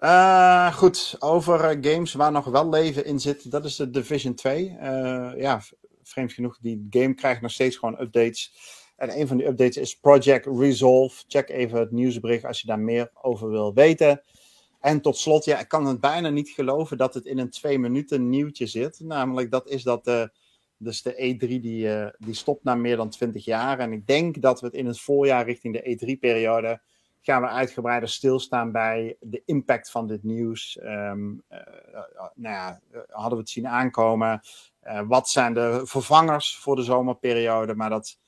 Uh, goed, over uh, games waar nog wel leven in zit, dat is de Division 2. Uh, ja, vreemd genoeg, die game krijgt nog steeds gewoon updates. En een van die updates is Project Resolve. Check even het nieuwsbericht als je daar meer over wil weten. En tot slot, ja, ik kan het bijna niet geloven dat het in een twee minuten nieuwtje zit. Namelijk, dat is dat de, dus de E3 die, eh, die stopt na meer dan 20 jaar. En ik denk dat we het in het voorjaar richting de E3-periode gaan we uitgebreider stilstaan bij de impact van dit nieuws. Ehm, eh, eh, nou ja, eh, hadden we het zien aankomen? Wat zijn de vervangers voor de zomerperiode? Maar dat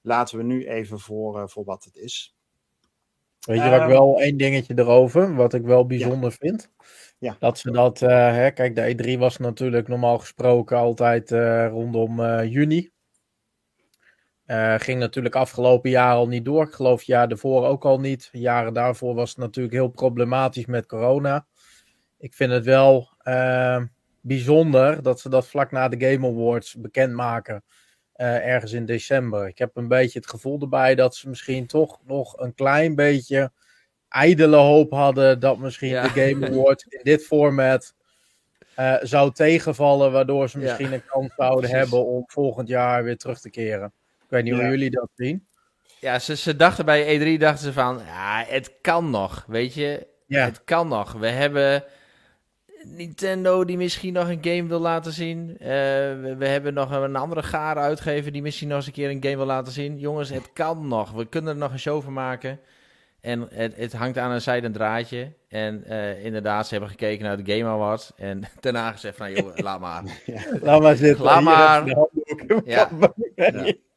laten we nu even voor, voor wat het is. Weet je wat ik Ehm, wel één dingetje erover, wat ik wel bijzonder vind? Ja. Dat ze dat, hè, kijk, de E3 was natuurlijk normaal gesproken altijd rondom juni. Eh, ging natuurlijk afgelopen jaar al niet door. Ik geloof het jaar daarvoor ook al niet. Jaren daarvoor was het natuurlijk heel problematisch met corona. Ik vind het wel eh, bijzonder dat ze dat vlak na de Game Awards bekendmaken. eh, ergens in december. Ik heb een beetje het gevoel erbij dat ze misschien toch nog een klein beetje ijdele hoop hadden dat misschien Ja. de Game Awards in dit format zou tegenvallen, waardoor ze Ja. misschien een kans zouden Precies. hebben om volgend jaar weer terug te keren. Ik weet niet Ja. hoe jullie dat zien. Ja, ze, ze dachten bij E3 dachten ze van, ja, het kan nog, weet je. Ja, Het kan nog. We hebben Nintendo die misschien nog een game wil laten zien. Eh, we, we hebben nog een andere gare uitgever die misschien nog eens een keer een game wil laten zien. Jongens, het kan nog. We kunnen er nog een show van maken. En het, het hangt aan een zijden draadje. En eh, inderdaad, ze hebben gekeken naar de Game Awards. En daarna gezegd van, joh, laat maar. laat maar zitten. Laat maar. Ja.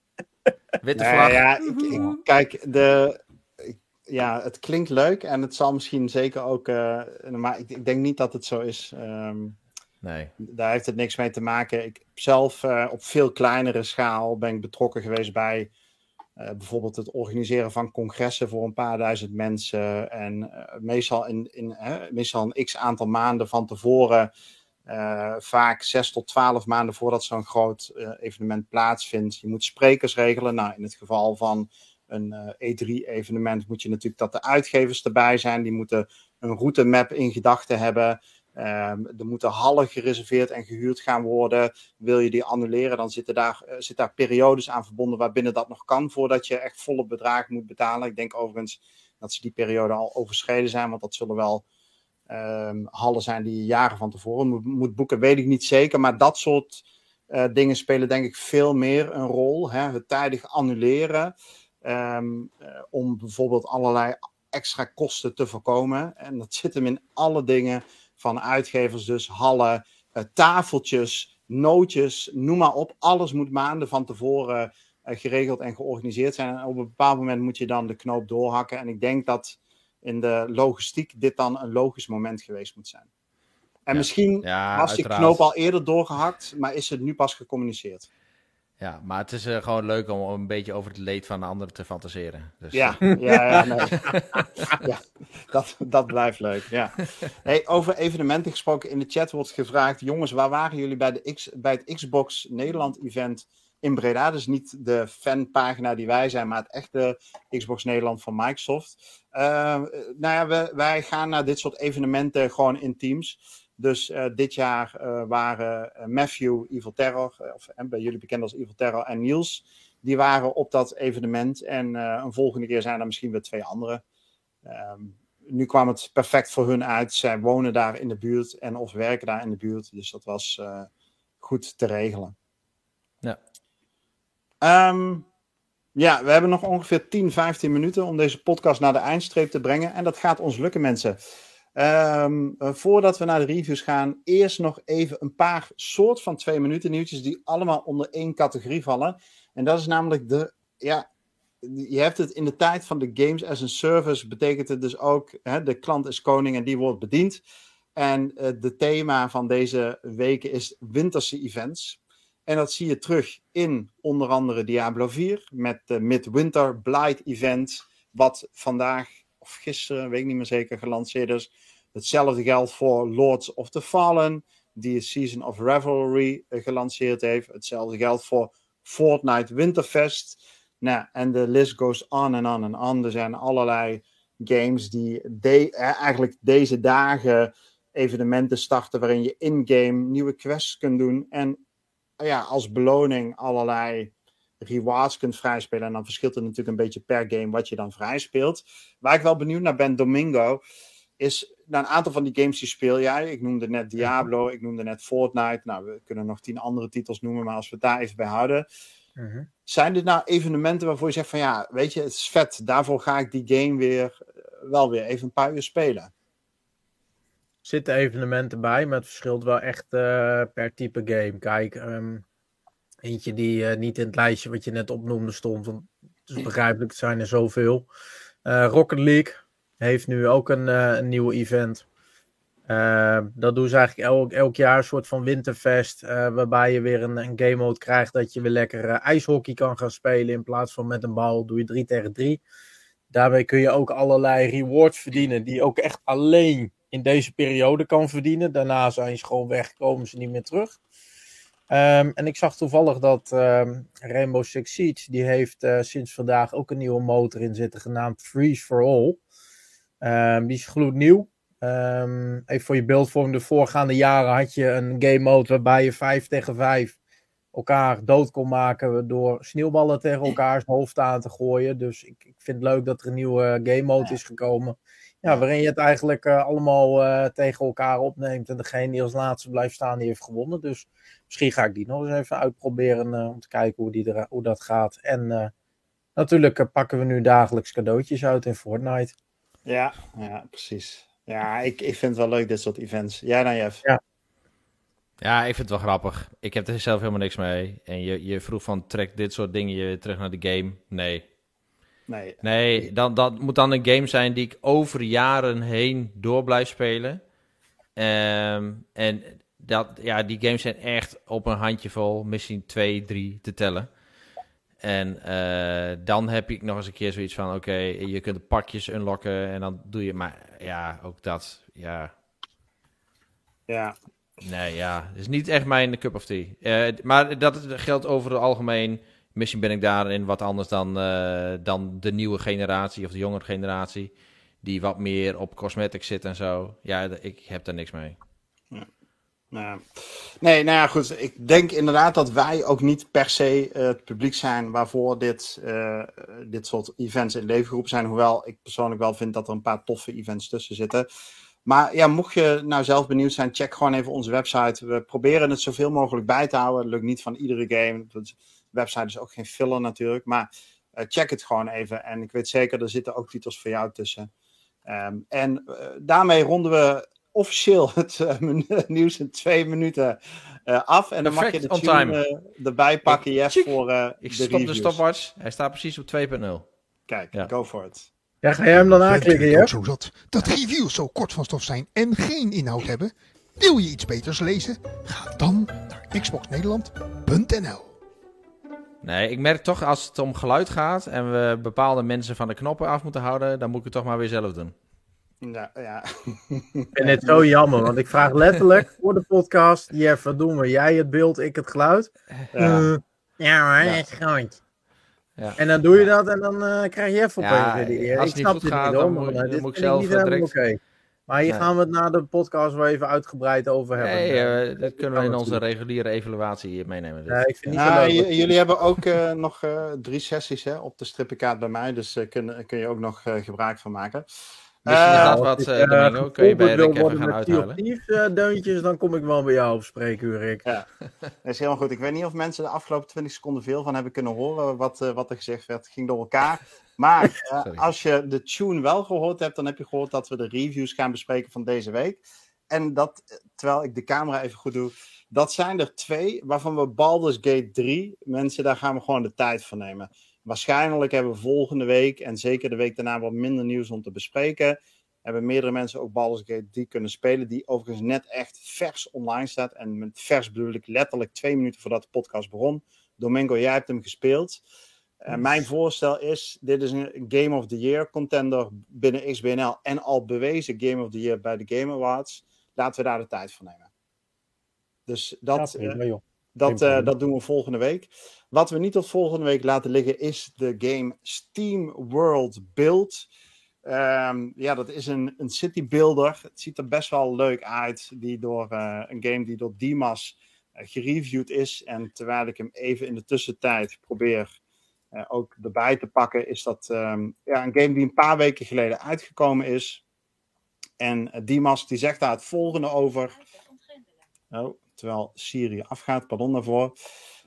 Witte vlag. ja, ik, ik- kijk, de, ik- ja, het klinkt leuk en het zal misschien zeker ook, eh, maar ik, ik denk niet dat het zo is. Ehm, Nee. daar heeft het niks mee te maken. Ik zelf eh, op veel kleinere schaal ben ik betrokken geweest bij eh, bijvoorbeeld het organiseren van congressen voor een paar duizend mensen. En meestal, in, in, hè, meestal een x aantal maanden van tevoren, eh, vaak zes tot twaalf maanden voordat zo'n groot eh, evenement plaatsvindt. Je moet sprekers regelen. Nou, in het geval van een eh, E3-evenement moet je natuurlijk dat de uitgevers erbij zijn. Die moeten een routemap in gedachten hebben. Ehm, er moeten hallen gereserveerd en gehuurd gaan worden. Wil je die annuleren, dan zitten daar, zit daar periodes aan verbonden waarbinnen dat nog kan voordat je echt volle bedragen moet betalen. Ik denk overigens dat ze die periode al overschreden zijn, want dat zullen wel ehm, hallen zijn die je jaren van tevoren moet, moet boeken, weet ik niet zeker. Maar dat soort eh, dingen spelen denk ik veel meer een rol. Hè? Het tijdig annuleren ehm, eh, om bijvoorbeeld allerlei extra kosten te voorkomen. En dat zit hem in alle dingen van uitgevers, dus hallen, eh, tafeltjes, nootjes, noem maar op. Alles moet maanden van tevoren geregeld en georganiseerd zijn. En op een bepaald moment moet je dan de knoop doorhakken. En ik denk dat in de logistiek dit dan een logisch moment geweest moet zijn. En Ja. misschien Ja, was die knoop al eerder doorgehakt, maar is het nu pas gecommuniceerd. Ja, maar het is eh, gewoon leuk om een beetje over het leed van de anderen te fantaseren. Dus, Ja, ja, ja, nee. ja dat, dat blijft leuk. Ja. Hey, over evenementen gesproken, in de chat wordt gevraagd: jongens, waar waren jullie bij, de X, bij het Xbox Nederland event in Breda? Dus niet de fanpagina die wij zijn, maar het echte Xbox Nederland van Microsoft. Eh, nou ja, we, wij gaan naar dit soort evenementen gewoon in teams. Dus eh, dit jaar eh, waren Matthew, Evil Terror, of bij jullie bekend als Evil Terror, en Niels die waren op dat evenement. En een volgende keer zijn er misschien weer twee andere. Ehm, nu kwam het perfect voor hun uit. Zij wonen daar in de buurt en of werken daar in de buurt. Dus dat was goed te regelen. Ja. Ehm, ja, we hebben nog ongeveer 10, 15 minuten om deze podcast naar de eindstreep te brengen. En dat gaat ons lukken, mensen. Ehm, eh, voordat we naar de reviews gaan, eerst nog even een paar soort van twee minuten nieuwtjes die allemaal onder één categorie vallen. En dat is namelijk de, ja, je hebt het in de tijd van de games as a service, betekent het dus ook, hè, de klant is koning en die wordt bediend. En uh, de thema van deze weken is winterse events. En dat zie je terug in onder andere Diablo 4 met de Midwinter Blight event, wat vandaag of gisteren, weet ik niet meer zeker, gelanceerd is. Hetzelfde geldt voor Lords of the Fallen, die Season of Revelry uh, gelanceerd heeft. Hetzelfde geldt voor Fortnite Winterfest. Nou, en de list goes on en on en on. Er zijn allerlei games die de, eigenlijk deze dagen evenementen starten waarin je in-game nieuwe quests kunt doen en ja, als beloning allerlei rewards kunt vrijspelen. En dan verschilt het natuurlijk een beetje per game wat je dan vrijspeelt. Waar ik wel benieuwd naar ben, Domingo. is nou, een aantal van die games die speel jij. Ik noemde net Diablo, ik noemde net Fortnite. Nou, we kunnen nog tien andere titels noemen, maar als we het daar even bij houden. Mhm. Zijn dit nou evenementen waarvoor je zegt van ja, weet je, het is vet. Daarvoor ga ik die game weer eh, wel weer even een paar uur spelen. Zitten evenementen bij, maar het verschilt wel echt eh, per type game. Kijk, ehm, eentje die eh, niet in het lijstje wat je net opnoemde stond, want het is begrijpelijk, er zijn er zoveel. Eh, Rocket League heeft nu ook een, een nieuw event. Dat doen ze eigenlijk elk, elk jaar, een soort van winterfest, waarbij je weer een, een game mode krijgt dat je weer lekker ijshockey kan gaan spelen in plaats van met een bal, doe je 3 tegen 3. Daarmee kun je ook allerlei rewards verdienen die ook echt alleen in deze periode kan verdienen. Daarna zijn ze gewoon weg, komen ze niet meer terug. Ehm, en ik zag toevallig dat ehm, Rainbow Six Siege, die heeft eh, sinds vandaag ook een nieuwe motor in zitten, genaamd Freeze for All. Ehm, die is gloednieuw. Even voor je beeldvorming, de voorgaande jaren had je een game mode waarbij je 5 tegen 5 elkaar dood kon maken door sneeuwballen tegen elkaars hoofd aan te gooien. Dus ik, ik vind het leuk dat er een nieuwe game mode is gekomen. Ja, waarin je het eigenlijk eh, allemaal eh, tegen elkaar opneemt. En degene die als laatste blijft staan, die heeft gewonnen. Dus misschien ga ik die nog eens even uitproberen eh, om te kijken hoe, die er, hoe dat gaat. En eh, natuurlijk pakken we nu dagelijks cadeautjes uit in Fortnite. Ja, ja precies. Ja, ik, ik vind het wel leuk, dit soort events. Jij dan, Jeff? Ja. Ja, ik vind het wel grappig. Ik heb er zelf helemaal niks mee. En je, je vroeg van, trek dit soort dingen je weer terug naar de game. Nee. Nee. Nee, dan, dat moet dan een game zijn die ik over jaren heen door blijf spelen. Ehm, en dat, ja, die games zijn echt op een handjevol, misschien twee, drie te tellen. En eh, dan heb ik nog eens een keer zoiets van, oké, je kunt de pakjes unlocken en dan doe je, maar ja, ook dat, ja, Ja, Nee, ja. Het is niet echt mijn cup of tea. Eh, maar dat geldt over het algemeen. Misschien ben ik daarin wat anders dan, eh, dan de nieuwe generatie of de jongere generatie. Die wat meer op cosmetics zit en zo. Ja, ik heb daar niks mee. Nou, nee, nou ja, goed. Ik denk inderdaad dat wij ook niet per se eh, het publiek zijn waarvoor dit, eh, dit soort events in leven geroepen zijn. Hoewel ik persoonlijk wel vind dat er een paar toffe events tussen zitten. Maar ja, mocht je nou zelf benieuwd zijn, check gewoon even onze website. We proberen het zoveel mogelijk bij te houden. Het lukt niet van iedere game. De website is ook geen filler natuurlijk. Maar eh, check het gewoon even. En ik weet zeker, er zitten ook titels voor jou tussen. Ehm, en eh, daarmee ronden we officieel het eh, nieuws in twee minuten eh, af. En dan mag je de tune eh, erbij pakken, Ik- Jeff, voor eh, Ik de stop de stopwatch. Hij staat precies op 2.0. Kijk, Ja. go for it. Ja, ga jij hem dan aanklikken, ja? zo zat dat reviews zo kort van stof zijn en geen inhoud hebben? Wil je iets beters lezen? Ga dan naar xboxnederland.nl Nee, ik merk toch als het om geluid gaat en we bepaalde mensen van de knoppen af moeten houden, dan moet ik het toch maar weer zelf doen. Ja, ja. Ik vind het zo jammer, want ik vraag letterlijk voor de podcast: Jeff, wat doen we? Jij het beeld, ik het geluid. Ja. Eh, ja Ja. dat is goed. Ja. En dan doe je dat en dan eh, krijg je even Ja, opeens weer die eer. als Ik het niet snap goed gaat, niet, dan moet- maar, dan moet ik zelf, eh, direct- oké. Maar hier Nee. gaan we het na de podcast wel even uitgebreid over hebben. Nee, Eh, eh, dat kunnen we in onze reguliere evaluatie hier meenemen. Dus. nee, ik vind niet Nou, jullie hebben ook eh, nog eh, drie sessies hè, op de strippenkaart bij mij, dus daar kun, kun je ook nog eh, gebruik van maken. Misschien is Eh, dat wat, Als eh eh, Domingo. Kun je bij Rick even gaan Thieves, eh, deuntjes, dan kom ik wel bij jou op spreekuur, Rick. Dat is helemaal goed. Ik weet niet of mensen de afgelopen 20 seconden veel van hebben kunnen horen wat, eh, wat er gezegd werd. Het ging door elkaar. Maar als je de tune wel gehoord hebt, dan heb je gehoord dat we de reviews gaan bespreken van deze week. En dat, terwijl ik de camera even goed doe, dat zijn er twee, waarvan we Baldur's Gate 3, mensen, daar gaan we gewoon de tijd voor nemen. Waarschijnlijk hebben we volgende week en zeker de week daarna wat minder nieuws om te bespreken. Hebben meerdere mensen ook Baldur's Gate 3 kunnen spelen, die overigens net echt vers online staat. En met vers bedoel ik letterlijk twee minuten voordat de podcast begon. Domingo, jij hebt hem gespeeld. Eh, mijn voorstel is, dit is een Game of the Year contender binnen XBNL en al bewezen Game of the Year bij de Game Awards. Laten we daar de tijd voor nemen. Dus dat, Ja, prima, joh. Dat, eh, dat doen we volgende week. Wat we niet tot volgende week laten liggen is de game Steam World Build. Ehm, ja, dat is een, een city builder. Het ziet er best wel leuk uit. Die door, eh, een game die door Dimas eh, gereviewd is. En terwijl ik hem even in de tussentijd probeer eh, ook erbij te pakken, is dat ehm, ja, een game die een paar weken geleden uitgekomen is. En Dimas die zegt daar het volgende over. Oh, terwijl Syrië afgaat, pardon daarvoor.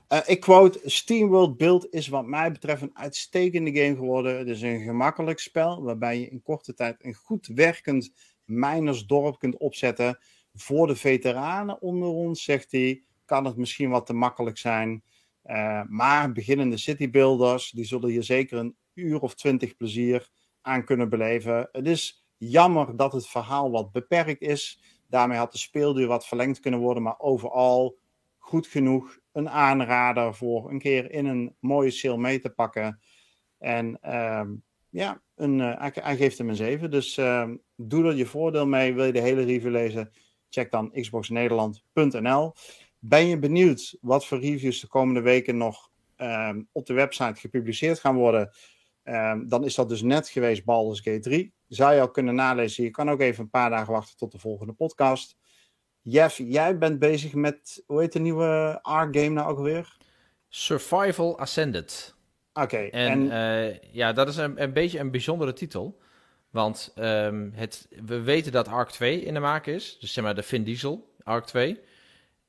Eh, ik quote: SteamWorld Build is wat mij betreft een uitstekende game geworden. Het is een gemakkelijk spel waarbij je in korte tijd een goed werkend minersdorp kunt opzetten. Voor de veteranen onder ons, zegt hij, kan het misschien wat te makkelijk zijn. Eh, maar beginnende citybuilders, die zullen hier zeker een uur of twintig plezier aan kunnen beleven. Het is jammer dat het verhaal wat beperkt is. Daarmee had de speelduur wat verlengd kunnen worden, maar overal goed genoeg. Een aanrader voor een keer in een mooie sale mee te pakken. En ehm, ja, een, hij, hij geeft hem een 7. Dus ehm, doe er je voordeel mee. Wil je de hele review lezen? Check dan xboxnederland.nl. Ben je benieuwd wat voor reviews de komende weken nog ehm, op de website gepubliceerd gaan worden? Ehm, dan is dat dus net geweest Baldur's Gate 3. Zou je al kunnen nalezen. Je kan ook even een paar dagen wachten tot de volgende podcast. Jeff, jij bent bezig met, hoe heet de nieuwe ARK-game nou ook alweer? Survival Ascended. Oké, En, eh, ja, dat is een, een beetje een bijzondere titel. Want ehm, het, we weten dat Ark 2 in de maak is. Dus zeg maar de Vin Diesel, Ark 2.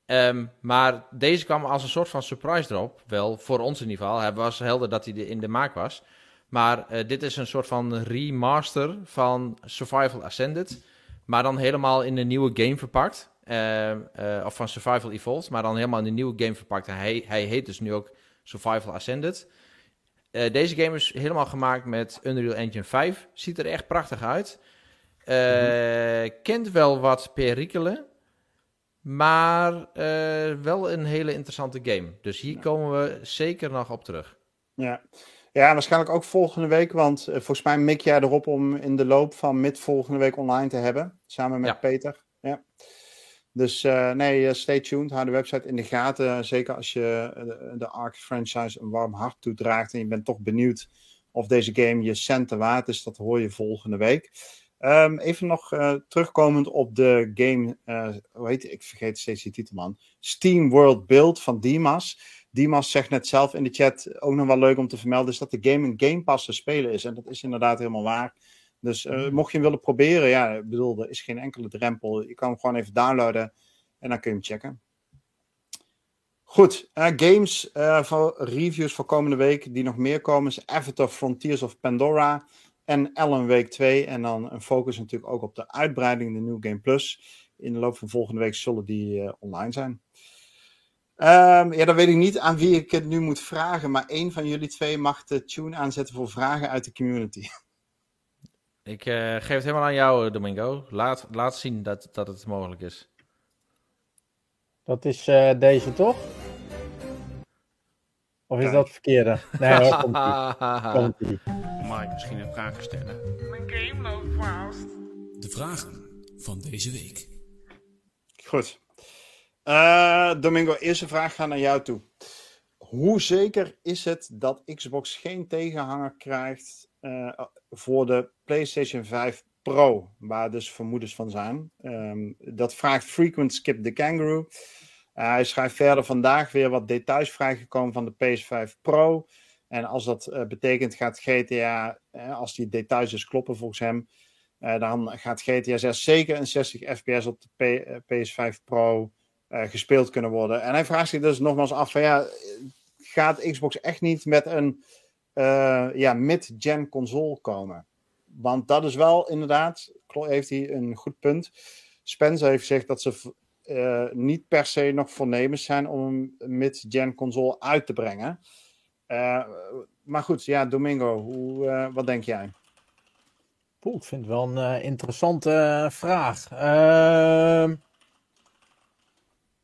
Ehm, maar deze kwam als een soort van surprise drop. Wel, voor ons in ieder geval. Het was helder dat hij in de maak was. Maar eh, dit is een soort van remaster van Survival Ascended. Maar dan helemaal in een nieuwe game verpakt. Ehm, eh, of van Survival Evolved. Maar dan helemaal in een nieuwe game verpakt. En hij, hij heet dus nu ook Survival Ascended. Eh, deze game is helemaal gemaakt met Unreal Engine 5. Ziet er echt prachtig uit. Eh, Kent wel wat perikelen. Maar eh, wel een hele interessante game. Dus hier komen we zeker nog op terug. Ja. Ja, waarschijnlijk ook volgende week. Want eh, volgens mij mik jij erop om in de loop van mid volgende week online te hebben. Samen met Ja. Peter. Ja. Dus eh, nee, eh, stay tuned. Hou de website in de gaten. Zeker als je de, de Ark franchise een warm hart toedraagt. En je bent toch benieuwd of deze game je centen waard is. Dat hoor je volgende week. Ehm, even nog eh, terugkomend op de game. hoe heet? Ik vergeet steeds die titel, man. Steam World Build van Dimas. Dimas zegt net zelf in de chat, ook nog wel leuk om te vermelden, is dat de game in Game Pass te spelen is. En dat is inderdaad helemaal waar. Dus eh, mocht je hem willen proberen, ja, ik bedoel, er is geen enkele drempel. Je kan hem gewoon even downloaden en dan kun je hem checken. Goed, eh, games eh, voor reviews voor komende week die nog meer komen is Avatar Frontiers of Pandora en Ellen Week 2. En dan een focus natuurlijk ook op de uitbreiding, de New Game Plus. In de loop van volgende week zullen die online zijn. Ehm, ja, dan weet ik niet aan wie ik het nu moet vragen, maar één van jullie twee mag de tune aanzetten voor vragen uit de community. Ik eh, geef het helemaal aan jou, Domingo. Laat, laat zien dat, dat het mogelijk is. Dat is eh, deze toch? Of is Kijk. dat het verkeerde? Nee, hoor, komt ie. Komt ie. Mag ik misschien een vraag stellen? De vragen van deze week. Goed. Eh, Domingo, eerste vraag gaat naar jou toe. Hoe zeker is het dat Xbox geen tegenhanger krijgt eh, voor de PlayStation 5 Pro, waar dus vermoedens van zijn? Ehm, dat vraagt Frequent Skip the Kangaroo. Eh, hij schrijft verder vandaag weer wat details vrijgekomen van de PS5 Pro. En als dat betekent gaat GTA, als die details dus kloppen volgens hem, dan gaat GTA 6 zeker een 60 fps op de P- eh, PS5 Pro eh, gespeeld kunnen worden. En hij vraagt zich dus nogmaals af van ja, gaat Xbox echt niet met een eh, ja, mid-gen console komen? Want dat is wel inderdaad, heeft hij een goed punt. Spencer heeft gezegd dat ze eh, niet per se nog voornemens zijn om een mid-gen console uit te brengen. Maar goed, ja, Domingo, hoe, wat denk jij? Poeh, ik vind het wel een interessante vraag.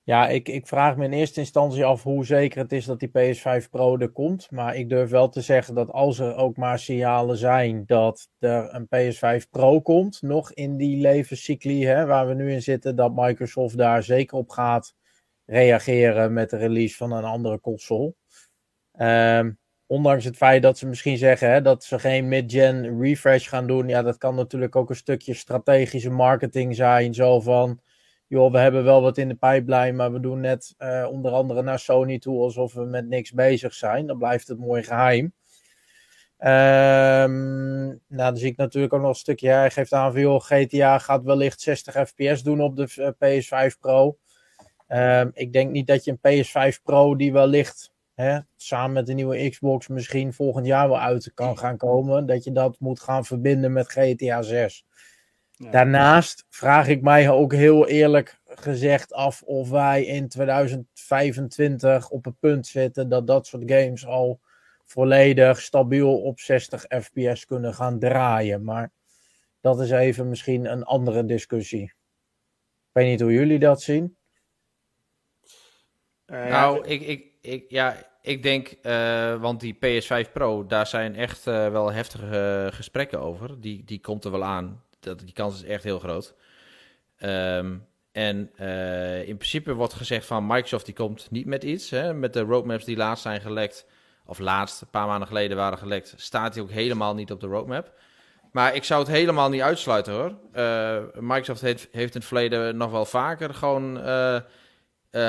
Ja, ik, ik vraag me in eerste instantie af hoe zeker het is dat die PS5 Pro er komt. Maar ik durf wel te zeggen dat als er ook maar signalen zijn dat er een PS5 Pro komt, nog in die levenscycli hè, waar we nu in zitten, dat Microsoft daar zeker op gaat reageren met de release van een andere console. Ehm, ondanks het feit dat ze misschien zeggen hè, dat ze geen mid-gen refresh gaan doen. Ja, dat kan natuurlijk ook een stukje strategische marketing zijn. Zo van, joh, we hebben wel wat in de pijplijn, maar we doen net eh, onder andere naar Sony toe alsof we met niks bezig zijn. Dan blijft het mooi geheim. Ehm, nou, dan zie ik natuurlijk ook nog een stukje. Hij geeft aan van GTA gaat wellicht 60 fps doen op de eh, PS5 Pro. Ehm, ik denk niet dat je een PS5 Pro die wellicht hè, samen met de nieuwe Xbox misschien volgend jaar wel uit kan gaan komen, dat je dat moet gaan verbinden met GTA 6. Ja. Daarnaast vraag ik mij ook heel eerlijk gezegd af of wij in 2025 op het punt zitten dat dat soort games al volledig stabiel op 60 fps kunnen gaan draaien. Maar dat is even misschien een andere discussie. Ik weet niet hoe jullie dat zien. Eh, Nou, ja, ik, ik, ik, ja, ik denk, eh, want die PS5 Pro, daar zijn echt eh, wel heftige gesprekken over. Die, die komt er wel aan. Dat, die kans is echt heel groot. Ehm, en eh, in principe wordt gezegd van Microsoft die komt niet met iets. Hè, met de roadmaps die laatst zijn gelekt, of laatst, een paar maanden geleden waren gelekt, staat hij ook helemaal niet op de roadmap. Maar ik zou het helemaal niet uitsluiten hoor. Eh, Microsoft heeft, heeft in het verleden nog wel vaker gewoon eh,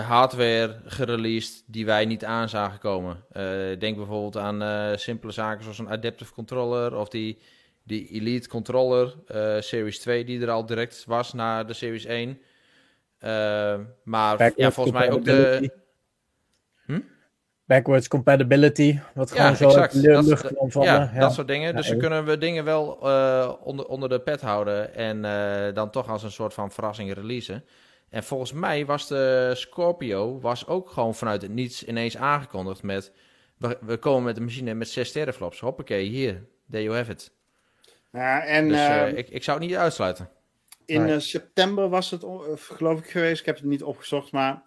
hardware gereleased die wij niet aan zagen komen. Denk bijvoorbeeld aan simpele zaken zoals een adaptive controller of die, die Elite controller eh, Series 2 die er al direct was na de Series 1. Eh, maar ja, volgens mij ook de... Hm? Backwards compatibility. Wat gewoon Ja, zo exact. uit de lucht. Ja, Ja. dat soort dingen. Dus dan kunnen we dingen wel eh, onder, onder de pet houden en dan toch als een soort van verrassing releasen. En volgens mij was de Scorpio was ook gewoon vanuit het niets ineens aangekondigd met... We, we komen met een machine met 6 teraflops. Hoppakee, hier. There you have it. Ja, en Dus eh, eh, ik, ik zou het niet uitsluiten. in Nee. eh, september was het, eh, geloof ik, geweest. Ik heb het niet opgezocht, maar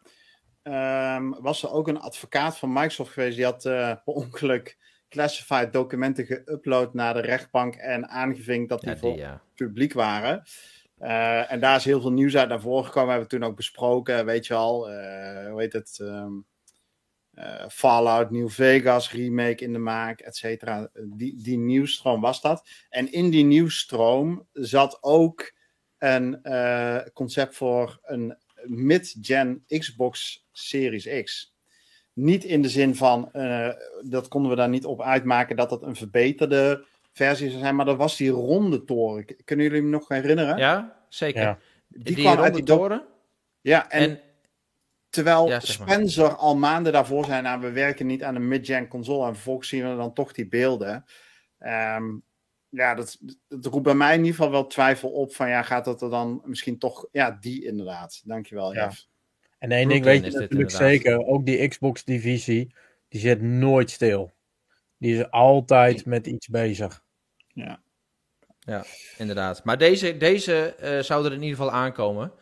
ehm, was er ook een advocaat van Microsoft geweest. Die had eh, per ongeluk classified documenten geüpload naar de rechtbank en aangevinkt dat die Ja, voor ja. publiek waren. Eh, en daar is heel veel nieuws uit naar voren gekomen. We hebben het toen ook besproken, weet je al. eh, hoe heet het? ehm, eh, Fallout New Vegas remake in de maak, et cetera. Die, die nieuwsstroom was dat. En in die nieuwsstroom zat ook een eh, concept voor een mid-gen Xbox Series X. Niet in de zin van, eh, dat konden we daar niet op uitmaken dat het een verbeterde versie zou zijn, maar dat was die ronde toren. Kunnen jullie me nog herinneren? ja, zeker. Ja. Die, kwam uit ronde die toren. Ja, en, En, terwijl Ja, zeg maar. Spencer al maanden daarvoor zei, nou, we werken niet aan een mid-gen console en vervolgens zien we dan toch die beelden. Ehm, ja, dat, dat roept bij mij in ieder geval wel twijfel op van, ja, gaat dat er dan misschien toch, ja, die inderdaad. Dankjewel, Ja. Jeff. En één ding weet je natuurlijk inderdaad. zeker, ook die Xbox-divisie, die zit nooit stil. Die is altijd met iets bezig. Ja. Inderdaad. Maar deze, deze eh, zou er in ieder geval aankomen.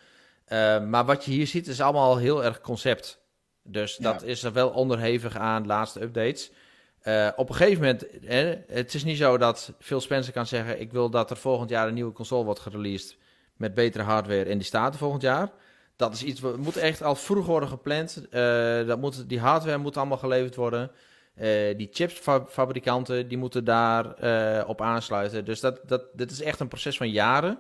Eh, maar wat je hier ziet is allemaal heel erg concept. Dus dat is er wel onderhevig aan laatste updates. Eh, op een gegeven moment, hè, het is niet zo dat Phil Spencer kan zeggen... ik wil dat er volgend jaar een nieuwe console wordt gereleased met betere hardware en die staat er volgend jaar. Dat is iets, wat moet echt al vroeg worden gepland. Eh, dat moet, die hardware moet allemaal geleverd worden. Die chipsfabrikanten die moeten daar op aansluiten. Dus dat, dat, dit is echt een proces van jaren.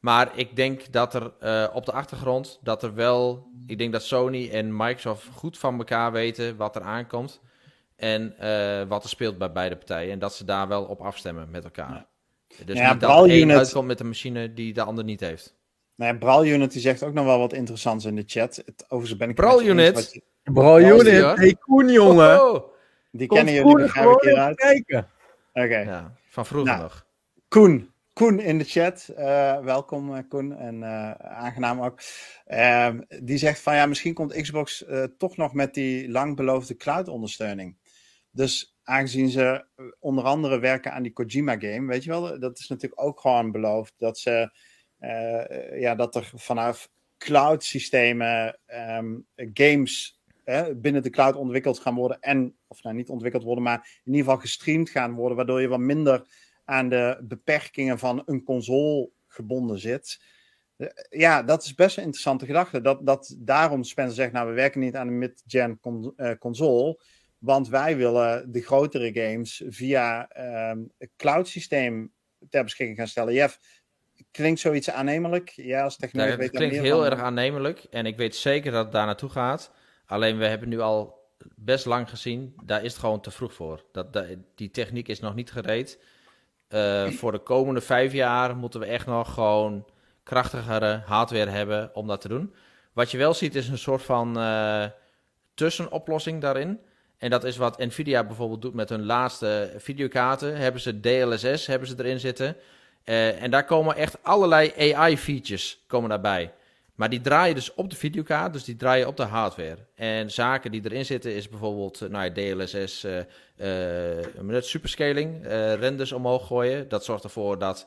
Maar ik denk dat er eh, op de achtergrond, dat er wel, ik denk dat Sony en Microsoft goed van elkaar weten wat er aankomt. En eh, wat er speelt bij beide partijen. En dat ze daar wel op afstemmen met elkaar. Dus Ja, niet dat één Unit- uitkomt met een machine die de ander niet heeft. Nou ja, Brawl Unit die zegt ook nog wel wat interessants in de chat. Het, overigens ben ik het Brawl Unit? je- Ja, Unit, hey Koen, jongen. Oh, oh. die Komt kennen jullie begrijp ik hieruit. Oké. Ja, van vroeger Nou. nog. Koen. Koen in de chat. Eh, welkom eh, Koen en eh, aangenaam ook. Ehm, die zegt van ja, misschien komt Xbox toch nog met die lang beloofde cloud ondersteuning. Dus aangezien ze onder andere werken aan die Kojima game, weet je wel, dat is natuurlijk ook gewoon beloofd dat ze ja, dat er vanaf cloud systemen ehm, games hè, binnen de cloud ontwikkeld gaan worden en of nou niet ontwikkeld worden, maar in ieder geval gestreamd gaan worden, waardoor je wat minder aan de beperkingen van een console gebonden zit. Eh, Ja, dat is best een interessante gedachte. Dat, dat daarom Spencer zegt, nou we werken niet aan een mid-gen con- eh, console, want wij willen de grotere games via ehm het cloud systeem ter beschikking gaan stellen. Jeff, klinkt zoiets aannemelijk? Ja, als technoloog weet het klinkt heel van. erg aannemelijk. En ik weet zeker dat het daar naartoe gaat. Alleen we hebben nu al best lang gezien, daar is het gewoon te vroeg voor. Dat, dat- die techniek is nog niet gereed. Eh, voor de komende vijf jaar moeten we echt nog gewoon krachtigere hardware hebben om dat te doen. Wat je wel ziet is een soort van eh, tussenoplossing daarin. En dat is wat Nvidia bijvoorbeeld doet met hun laatste videokaarten. Hebben ze DLSS hebben ze erin zitten. Eh, en daar komen echt allerlei AI-features komen daarbij. Maar die draaien dus op de videokaart, dus die draaien op de hardware. En zaken die erin zitten is bijvoorbeeld eh, nou DLSS, je dat? superscaling, eh, renders omhoog gooien. Dat zorgt ervoor dat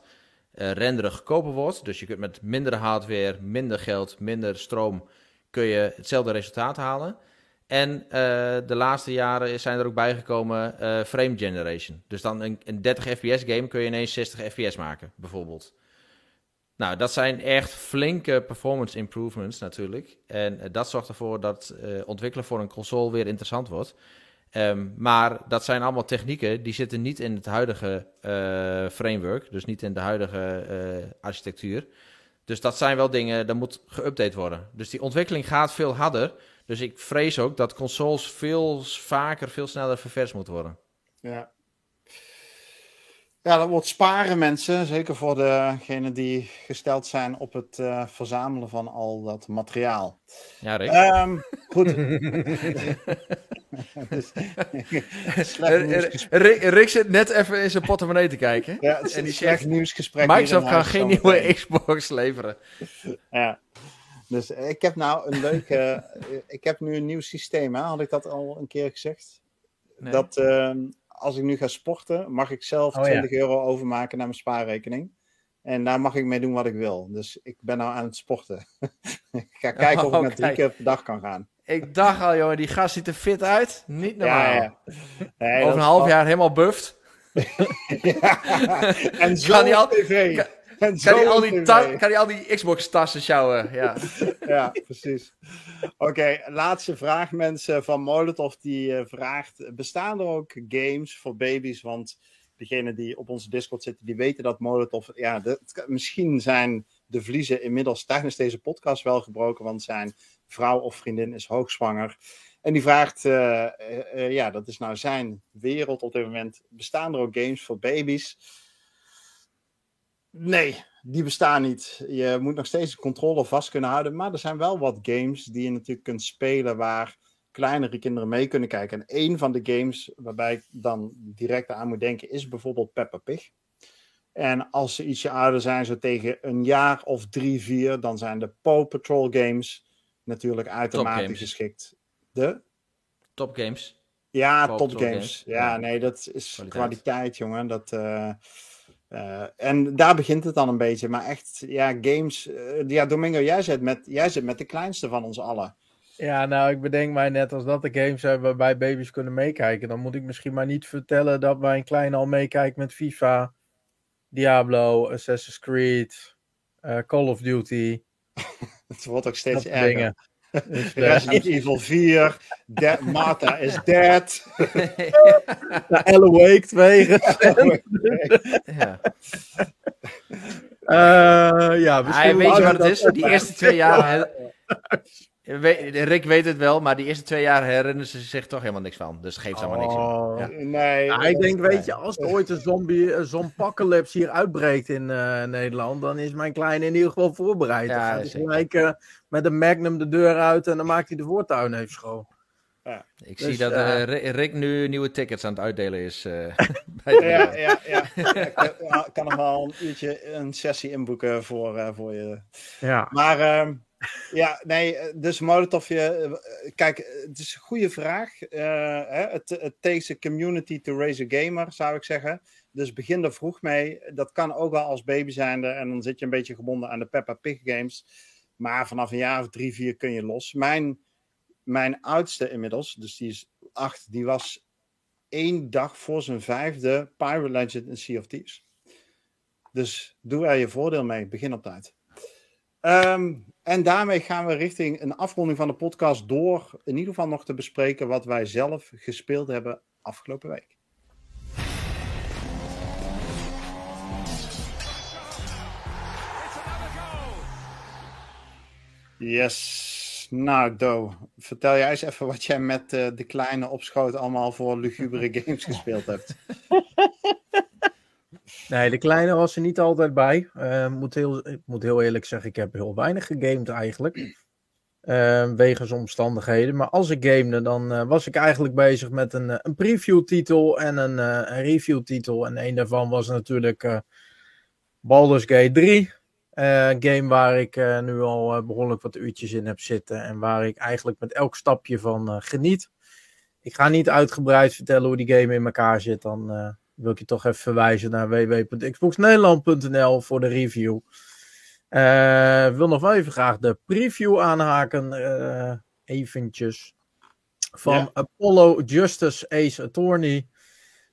eh, renderen goedkoper wordt. Dus je kunt met minder hardware, minder geld, minder stroom, kun je hetzelfde resultaat halen. En de laatste jaren zijn er ook bijgekomen frame generation. Dus dan een, een 30 fps game kun je ineens 60 fps maken, bijvoorbeeld. Nou, dat zijn echt flinke performance improvements natuurlijk. En eh, dat zorgt ervoor dat eh, ontwikkelen voor een console weer interessant wordt. Ehm, maar dat zijn allemaal technieken die zitten niet in het huidige eh, framework, dus niet in de huidige architectuur. Dus dat zijn wel dingen, dat moet geüpdate worden. Dus die ontwikkeling gaat veel harder. Dus ik vrees ook dat consoles veel vaker, veel sneller ververs moeten worden. Ja. Ja, dat wordt sparen mensen. Zeker voor degenen die gesteld zijn op het eh, verzamelen van al dat materiaal. Ja, Rick? Ehm, goed. Dus- slecht nieuwsgesprek. Rick, Rick zit net even in zijn portemonnee te kijken. Ja, het is en die slecht zegt, nieuwsgesprek. Microsoft gaat geen nieuwe Xbox leveren. Ja. Dus ik heb nou een leuke. eh, ik heb nu een nieuw systeem, hè? had ik dat al een keer gezegd? Nee. Dat ehm, als ik nu ga sporten, mag ik zelf Oh, ja. 20 euro overmaken naar mijn spaarrekening. En daar mag ik mee doen wat ik wil. Dus ik ben nou aan het sporten. ik ga kijken of ik Oh, naar drie keer per dag kan gaan. Ik dacht al, jongen, die gast ziet er fit uit. Niet normaal. Ja. Nee, Over een half jaar helemaal buffed. Ja. En zo Kan al- tv. kan- En Kan hij, al die kan al die Xbox-tassen sjouwen? Ja. Ja, precies. Oké, laatste vraag mensen van Molotov die eh, vraagt, bestaan er ook games voor baby's? Want degenen die op onze Discord zitten, die weten dat Molotov, ja, misschien zijn de vliezen inmiddels tijdens deze podcast wel gebroken, want zijn vrouw of vriendin is hoogzwanger. En die vraagt, eh, eh, ja, dat is nou zijn wereld op dit moment. Bestaan er ook games voor baby's? Nee, die bestaan niet. Je moet nog steeds de controle vast kunnen houden. Maar er zijn wel wat games die je natuurlijk kunt spelen waar kleinere kinderen mee kunnen kijken. En een van de games waarbij ik dan direct aan moet denken is bijvoorbeeld Peppa Pig. En als ze ietsje ouder zijn, zo tegen een jaar of drie, vier, dan zijn de Paw Patrol games natuurlijk uitermate geschikt. De? Top games. Ja, Paw top Patrol games. games. Ja, Ja. nee, dat is Kwaliteit. kwaliteit, jongen. Dat, eh, eh, en daar begint het dan een beetje. Maar echt, ja, games. eh, ja, Domingo, jij zit, met, jij zit met de kleinste van ons allen. Ja, nou, ik bedenk mij net als dat de games zijn waarbij baby's kunnen meekijken. Dan moet ik misschien maar niet vertellen dat mijn kleine al meekijkt met FIFA, Diablo, Assassin's Creed, eh, Call of Duty. Het wordt ook steeds erger. dingen. Dus, Resident Evil 4. De- Martha is dead. Alan Wake 2. Ja. Eh, ja, Ah, misschien weet je wat het is? Die eerste twee jaar... Rick weet het wel, maar die eerste twee jaar herinneren ze zich toch helemaal niks van. Dus geeft allemaal niks Oh. Ja. Nee. Ja, ik denk, weet je, als er ooit een zombie, een zompacalypse hier uitbreekt in eh, Nederland, dan is mijn kleine in ieder geval voorbereid. Ja, dan gaat hij zeker. gelijk eh, met een magnum de deur uit en dan maakt hij de voortuin even schoon. Ik Dus, zie dat eh, Ri- Rick nu nieuwe tickets aan het uitdelen is. eh, bij de- Ja, ja, ja. Ik kan- ja, ik kan nog wel een uurtje een sessie inboeken voor, eh, voor je. Ja. Maar ehm, ja, nee, eh, dus Molotov, je, eh, kijk, eh, het is een goede vraag. Eh, hè, het, het takes a community to raise a gamer, zou ik zeggen. Dus begin er vroeg mee. Dat kan ook wel als baby zijnde. En dan zit je een beetje gebonden aan de Peppa Pig games. Maar vanaf een jaar of drie, vier kun je los. Mijn, mijn oudste inmiddels, dus die is acht, die was één dag voor zijn vijfde Pirate Legend in Sea of Thieves. Dus doe er je voordeel mee. Begin op tijd. Ehm, en daarmee gaan we richting een afronding van de podcast door in ieder geval nog te bespreken wat wij zelf gespeeld hebben afgelopen week. Yes. Nou, Do, vertel jij eens even wat jij met eh, de kleine opschoot allemaal voor lugubere games gespeeld hebt. Nee, de kleine was er niet altijd bij. Eh, moet heel, ik moet heel eerlijk zeggen, ik heb heel weinig gegamed eigenlijk. Eh, wegens omstandigheden. Maar als ik gamede, dan eh, was ik eigenlijk bezig met een, een preview-titel en een, een review-titel. En een daarvan was natuurlijk Baldur's Gate 3. Eh, Een game waar ik nu al eh, behoorlijk wat uurtjes in heb zitten. En waar ik eigenlijk met elk stapje van geniet. Ik ga niet uitgebreid vertellen hoe die game in elkaar zit. Dan wil ik je toch even verwijzen naar www.xboxnederland.nl voor de review. Ik wil nog wel even graag de preview aanhaken. eh eventjes. Van Ja. Apollo Justice Ace Attorney.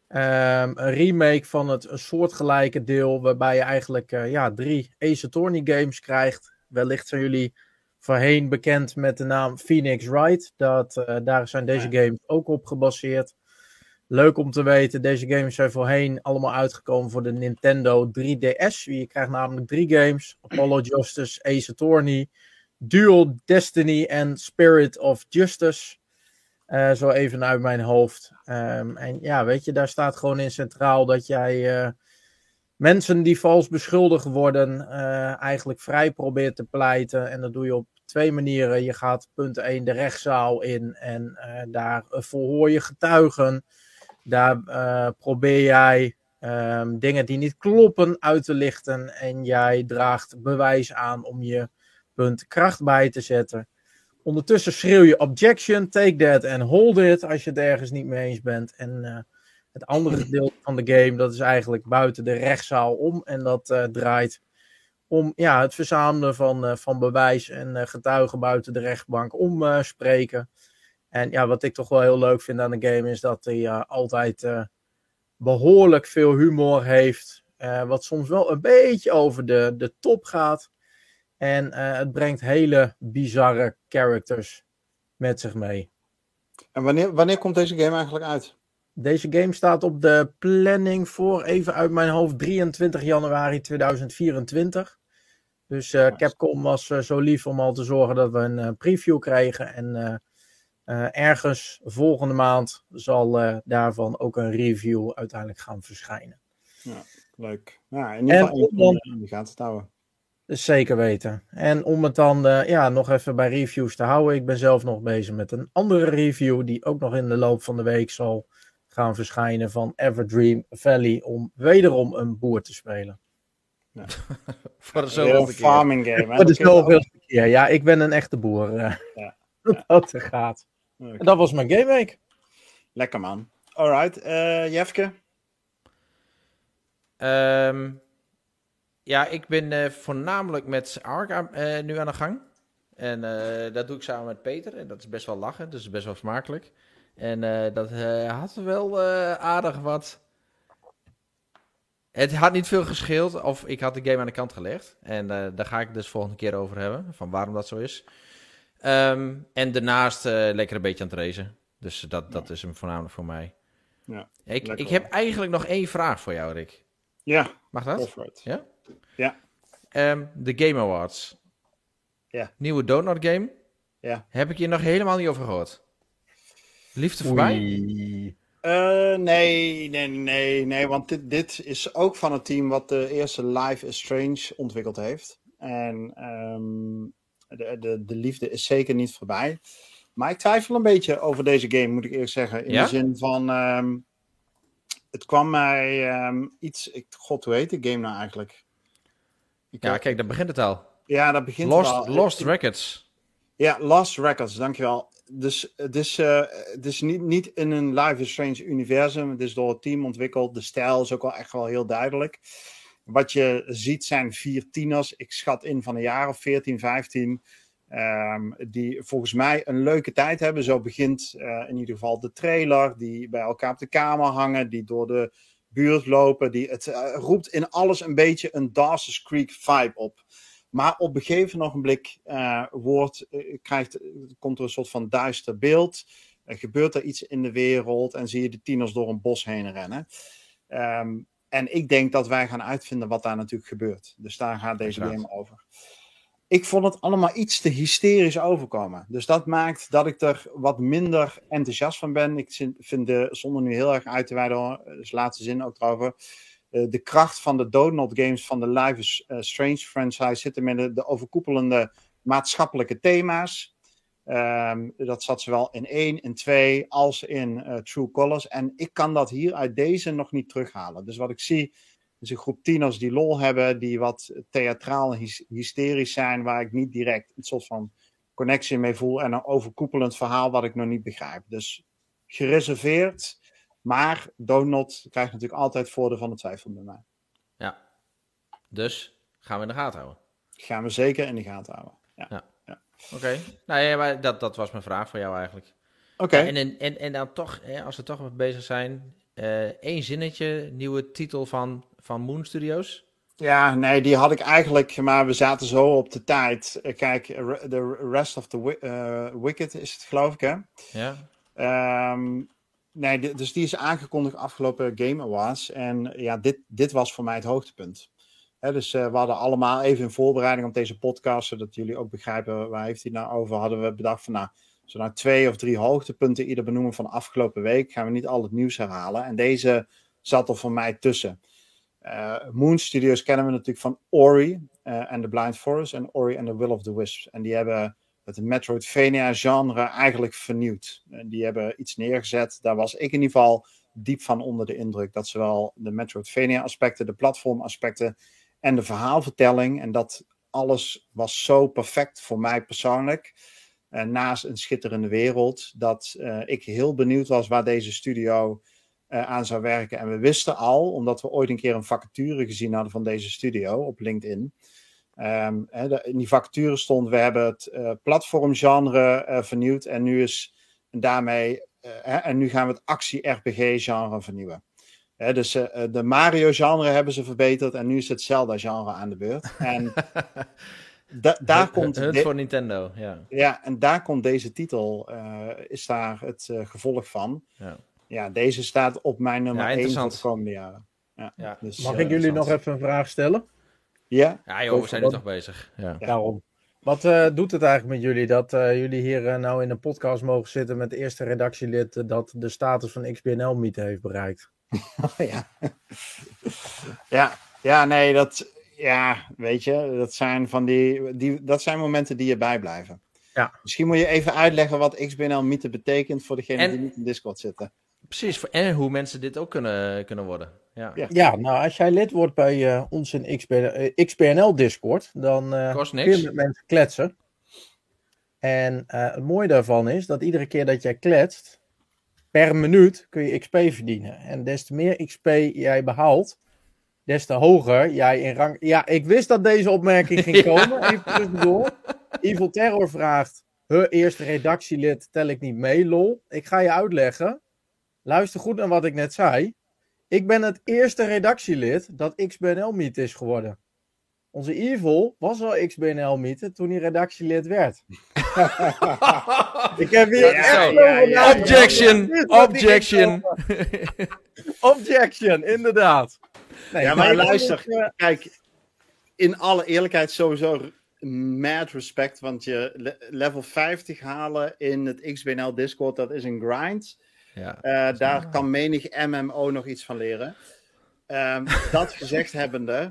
Ehm, een remake van het een soortgelijke deel. Waarbij je eigenlijk eh, ja, drie Ace Attorney games krijgt. Wellicht zijn jullie voorheen bekend met de naam Phoenix Wright. Dat, daar zijn deze games ook op gebaseerd. Leuk om te weten, deze games zijn voorheen allemaal uitgekomen voor de Nintendo 3DS. Je krijgt namelijk drie games: Apollo Justice, Ace Attorney, Dual Destiny en Spirit of Justice. Eh, zo even uit mijn hoofd. Ehm, en ja, weet je, daar staat gewoon in centraal dat jij eh, mensen die vals beschuldigd worden, eh, eigenlijk vrij probeert te pleiten. En dat doe je op twee manieren. Je gaat punt 1 de rechtszaal in en daar verhoor je getuigen. Daar eh, probeer jij ehm, dingen die niet kloppen uit te lichten. En jij draagt bewijs aan om je punt kracht bij te zetten. Ondertussen schreeuw je objection, take that and hold it als je het ergens niet mee eens bent. En eh, het andere gedeelte van de game, dat is eigenlijk buiten de rechtszaal om. En dat eh, draait om ja, het verzamelen van, van bewijs en getuigen buiten de rechtbank om spreken. En ja, wat ik toch wel heel leuk vind aan de game is dat hij eh, altijd eh, behoorlijk veel humor heeft. eh, wat soms wel een beetje over de, de top gaat. En het brengt hele bizarre characters met zich mee. En wanneer, wanneer komt deze game eigenlijk uit? Deze game staat op de planning voor, even uit mijn hoofd, 23 januari 2024. Dus Capcom was zo lief om al te zorgen dat we een preview kregen. En ergens volgende maand zal eh, daarvan ook een review uiteindelijk gaan verschijnen. Leuk. Ja, in ieder En geval dan- in de gaten te houden. Dus zeker weten. En om het dan eh, ja, nog even bij reviews te houden. Ik ben zelf nog bezig met een andere review. Die ook nog in de loop van de week zal gaan verschijnen. Van Everdream Valley. Om wederom een boer te spelen. Voor de zoveelste keer. farming game. ook- veel keer. Ja, ik ben een echte boer. eh, Ja, dat er gaat. Oké. En dat was mijn gameweek. Lekker man. Alright, eh Jefke? Ehm, ja, ik ben eh, voornamelijk met Arkham eh, nu aan de gang. En eh, dat doe ik samen met Peter. En dat is best wel lachen, dus best wel smakelijk. En eh, dat eh, had wel eh, aardig wat. Het had niet veel gescheeld, of ik had de game aan de kant gelegd. En eh, daar ga ik het dus volgende keer over hebben, van waarom dat zo is. Ehm, en daarnaast eh, lekker een beetje aan het racen. Dus dat, dat is hem voornamelijk voor mij. Ja, ik, lekker ik heb eigenlijk nog één vraag voor jou, Rick. Ja, Mag dat? Ja? Ja. Ehm, de Game Awards. Ja. Nieuwe Donut Game. Ja. Heb ik hier nog helemaal niet over gehoord. Liefde voorbij? Oei. Eh, nee, nee, nee, nee, want dit, dit is ook van het team wat de eerste Life is Strange ontwikkeld heeft. En ehm, de, de, de liefde is zeker niet voorbij. Maar ik twijfel een beetje over deze game, moet ik eerlijk zeggen. In Ja? de zin van, ehm, het kwam mij ehm, iets, ik, god, hoe heet de game nou eigenlijk? Ik Ja, heb- kijk, daar begint het al. ja, dat begint. Lost, Lost Records. Ja, Lost Records, dankjewel. Dus het is, eh, het is niet, niet in een Life is Strange universum. Het is door het team ontwikkeld. De stijl is ook wel echt wel heel duidelijk. Wat je ziet zijn vier tieners. Ik schat in van een jaar of 14, 15. ehm, die volgens mij een leuke tijd hebben. Zo begint eh, in ieder geval de trailer. Die bij elkaar op de kamer hangen. Die door de buurt lopen. Die, het eh, roept in alles een beetje een Dawson's Creek vibe op. Maar op een gegeven ogenblik eh, wordt, krijgt, komt er een soort van duister beeld. Er gebeurt er iets in de wereld en zie je de tieners door een bos heen rennen. Ehm, en ik denk dat wij gaan uitvinden wat daar natuurlijk gebeurt. Dus daar gaat deze game over. ik vond het allemaal iets te hysterisch overkomen. Dus dat maakt dat ik er wat minder enthousiast van ben. Ik zin- vind de, zonder nu heel erg uit te wijden, hoor, dus laatste zin ook erover. eh, de kracht van de Donut Games van de Life is eh, Strange franchise zit hem in de, de overkoepelende maatschappelijke thema's. Ehm, dat zat zowel in 1, in 2 als in eh, True Colors. En ik kan dat hier uit deze nog niet terughalen. Dus wat ik zie is een groep tieners die lol hebben, die wat theatraal en hysterisch zijn, waar ik niet direct een soort van connectie mee voel. En een overkoepelend verhaal wat ik nog niet begrijp. Dus gereserveerd, maar Donut krijgt natuurlijk altijd voordeel van de twijfel bij mij. Ja. Dus gaan we in de gaten houden. Gaan we zeker in de gaten houden. Ja. Oké. Nou ja, maar dat, dat was mijn vraag voor jou eigenlijk. Oké. Ja, en, en, en, dan toch, hè, als we toch mee bezig zijn, eh één zinnetje, nieuwe titel van, van Moon Studios. Ja, nee, die had ik eigenlijk, maar we zaten zo op de tijd. Eh, Kijk, The Rest of the eh, Wicked is het, geloof ik, hè? Ja. Ehm, nee, dus die is aangekondigd afgelopen Game Awards. En ja, dit, dit was voor mij het hoogtepunt. Dus eh, we hadden allemaal even in voorbereiding op deze podcast, zodat jullie ook begrijpen waar heeft hij nou over, hadden we bedacht van nou, zo nou twee of drie hoogtepunten ieder benoemen van de afgelopen week, gaan we niet al het nieuws herhalen. En deze zat er voor mij tussen. Eh, Moon Studios kennen we natuurlijk van Ori en The Blind Forest en Ori and the Will of the Wisps. En die hebben het Metroidvania-genre eigenlijk vernieuwd. En die hebben iets neergezet. Daar was ik in ieder geval diep van onder de indruk. Dat zowel de Metroidvania-aspecten, de platformaspecten en de verhaalvertelling. En dat alles was zo perfect voor mij persoonlijk. eh, naast een schitterende wereld. Dat eh, ik heel benieuwd was waar deze studio eh, aan zou werken. En we wisten al, omdat we ooit een keer een vacature gezien hadden van deze studio op LinkedIn. Ehm, in die vacature stond, we hebben het platformgenre vernieuwd en nu is daarmee, en nu gaan we het actie-RPG-genre vernieuwen. Hè, dus eh, eh, de Mario-genre hebben ze verbeterd en nu is het Zelda-genre aan de beurt. En da- daar komt de- voor Nintendo, ja. ja, en daar komt deze titel, eh, is daar het eh, gevolg van. Ja. Ja, deze staat op mijn nummer Ja, 1 voor interessant. de komende jaren. Ja, Ja. dus, Mag ik jullie nog even een vraag stellen? Ja, Ja joh, we zijn nu toch bezig. Ja. Ja. Daarom. Wat eh, doet het eigenlijk met jullie dat eh, jullie hier nou in een podcast mogen zitten met de eerste redactielid dat de status van XBNL mythe heeft bereikt? ja. ja, ja, nee, dat, ja, weet je, dat zijn van die, die, dat zijn momenten die je bijblijven. Ja. Misschien moet je even uitleggen wat XBNL mythe betekent voor degenen En- die niet in Discord zitten. Precies, voor- en hoe mensen dit ook kunnen, kunnen worden. Ja. Ja. Ja, nou als jij lid wordt bij eh, ons in XBN, eh, XBNL Discord, dan eh, Kost kun je met mensen kletsen. En eh, het mooie daarvan is dat iedere keer dat jij kletst, per minuut kun je XP verdienen. En des te meer XP jij behaalt, des te hoger jij in rang... Ja, ik wist dat deze opmerking ging komen. Even tussendoor. Evil Terror vraagt, huh, eerste redactielid tel ik niet mee, lol. Ik ga je uitleggen. Luister goed naar wat ik net zei. Ik ben het eerste redactielid dat XBNL Meet is geworden. Onze Evil was al XBNL Meet toen hij redactielid werd. Ik heb hier Ja, echt zo. over Ja, ja, nagedacht. Objection! Objection! Objection, inderdaad. Nee, Ja, maar luister. eh, Kijk, in alle eerlijkheid sowieso mad respect, want je le- level 50 halen in het XBNL Discord, dat is een grind. Ja. Eh, daar kan menig MMO nog iets van leren. Ehm, dat gezegd hebbende,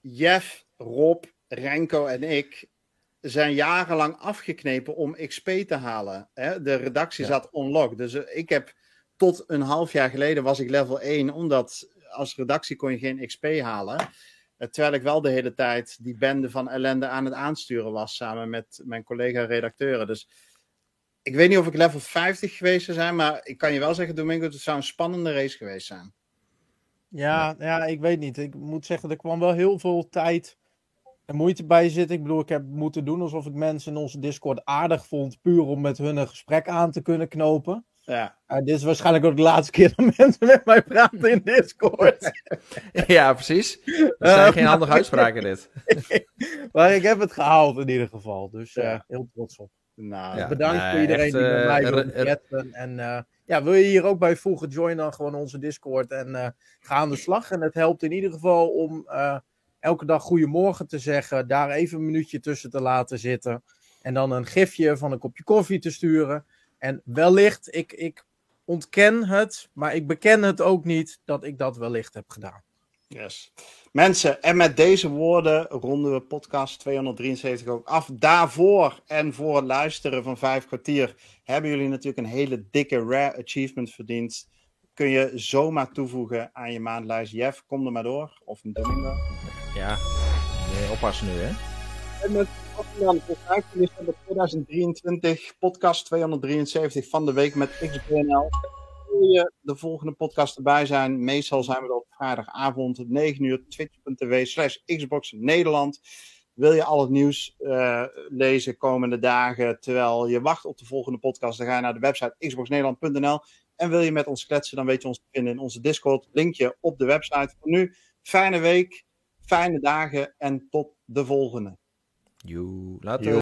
Jeff, Rob, Renko en ik zijn jarenlang afgeknepen om XP te halen. Hè? De redactie Ja. zat unlocked. Dus eh, ik heb tot een half jaar geleden was ik level 1, omdat als redactie kon je geen XP halen. Eh, terwijl ik wel de hele tijd die bende van ellende aan het aansturen was, samen met mijn collega-redacteuren. Dus ik weet niet of ik level 50 geweest zou zijn, maar ik kan je wel zeggen, Domingo, het zou een spannende race geweest zijn. Ja, ja, ik weet niet. Ik moet zeggen, er kwam wel heel veel tijd en moeite bij zitten. Ik bedoel, ik heb moeten doen alsof ik mensen in onze Discord aardig vond, puur om met hun een gesprek aan te kunnen knopen. Ja, Uh, dit is waarschijnlijk ook de laatste keer dat mensen met mij praten in Discord. ja, precies. Er zijn geen handige uitspraken dit. maar ik heb het gehaald in ieder geval. Dus eh, heel trots op. nou, Ja. Bedankt nee, voor iedereen echt, die met eh, mij wil chatten. En eh, ja, wil je hier ook bij voegen, join dan gewoon onze Discord en eh, ga aan de slag. En het helpt in ieder geval om eh, elke dag goedemorgen te zeggen, daar even een minuutje tussen te laten zitten en dan een gifje van een kopje koffie te sturen. En wellicht, ik, ik ontken het, maar ik beken het ook niet dat ik dat wellicht heb gedaan. Yes. Mensen, en met deze woorden ronden we podcast 273 ook af. Daarvoor en voor het luisteren van vijf kwartier hebben jullie natuurlijk een hele dikke rare achievement verdiend. Kun je zomaar toevoegen aan je maandlijst. Jeff, kom er maar door. Of een Domingo. Ja, nee, oppassen nu, hè? En met voor 15 december 2023, podcast 273 van de week met XBNL. Wil je de volgende podcast erbij zijn? Meestal zijn we er op vrijdagavond, 9 uur, twitch.tv slash Xbox Nederland. Wil je al het nieuws eh, lezen komende dagen terwijl je wacht op de volgende podcast? Dan ga je naar de website xboxnederland.nl. En wil je met ons kletsen, dan weet je ons te vinden in onze Discord. Linkje op de website. Voor nu, fijne week, fijne dagen en tot de volgende. Joe, later.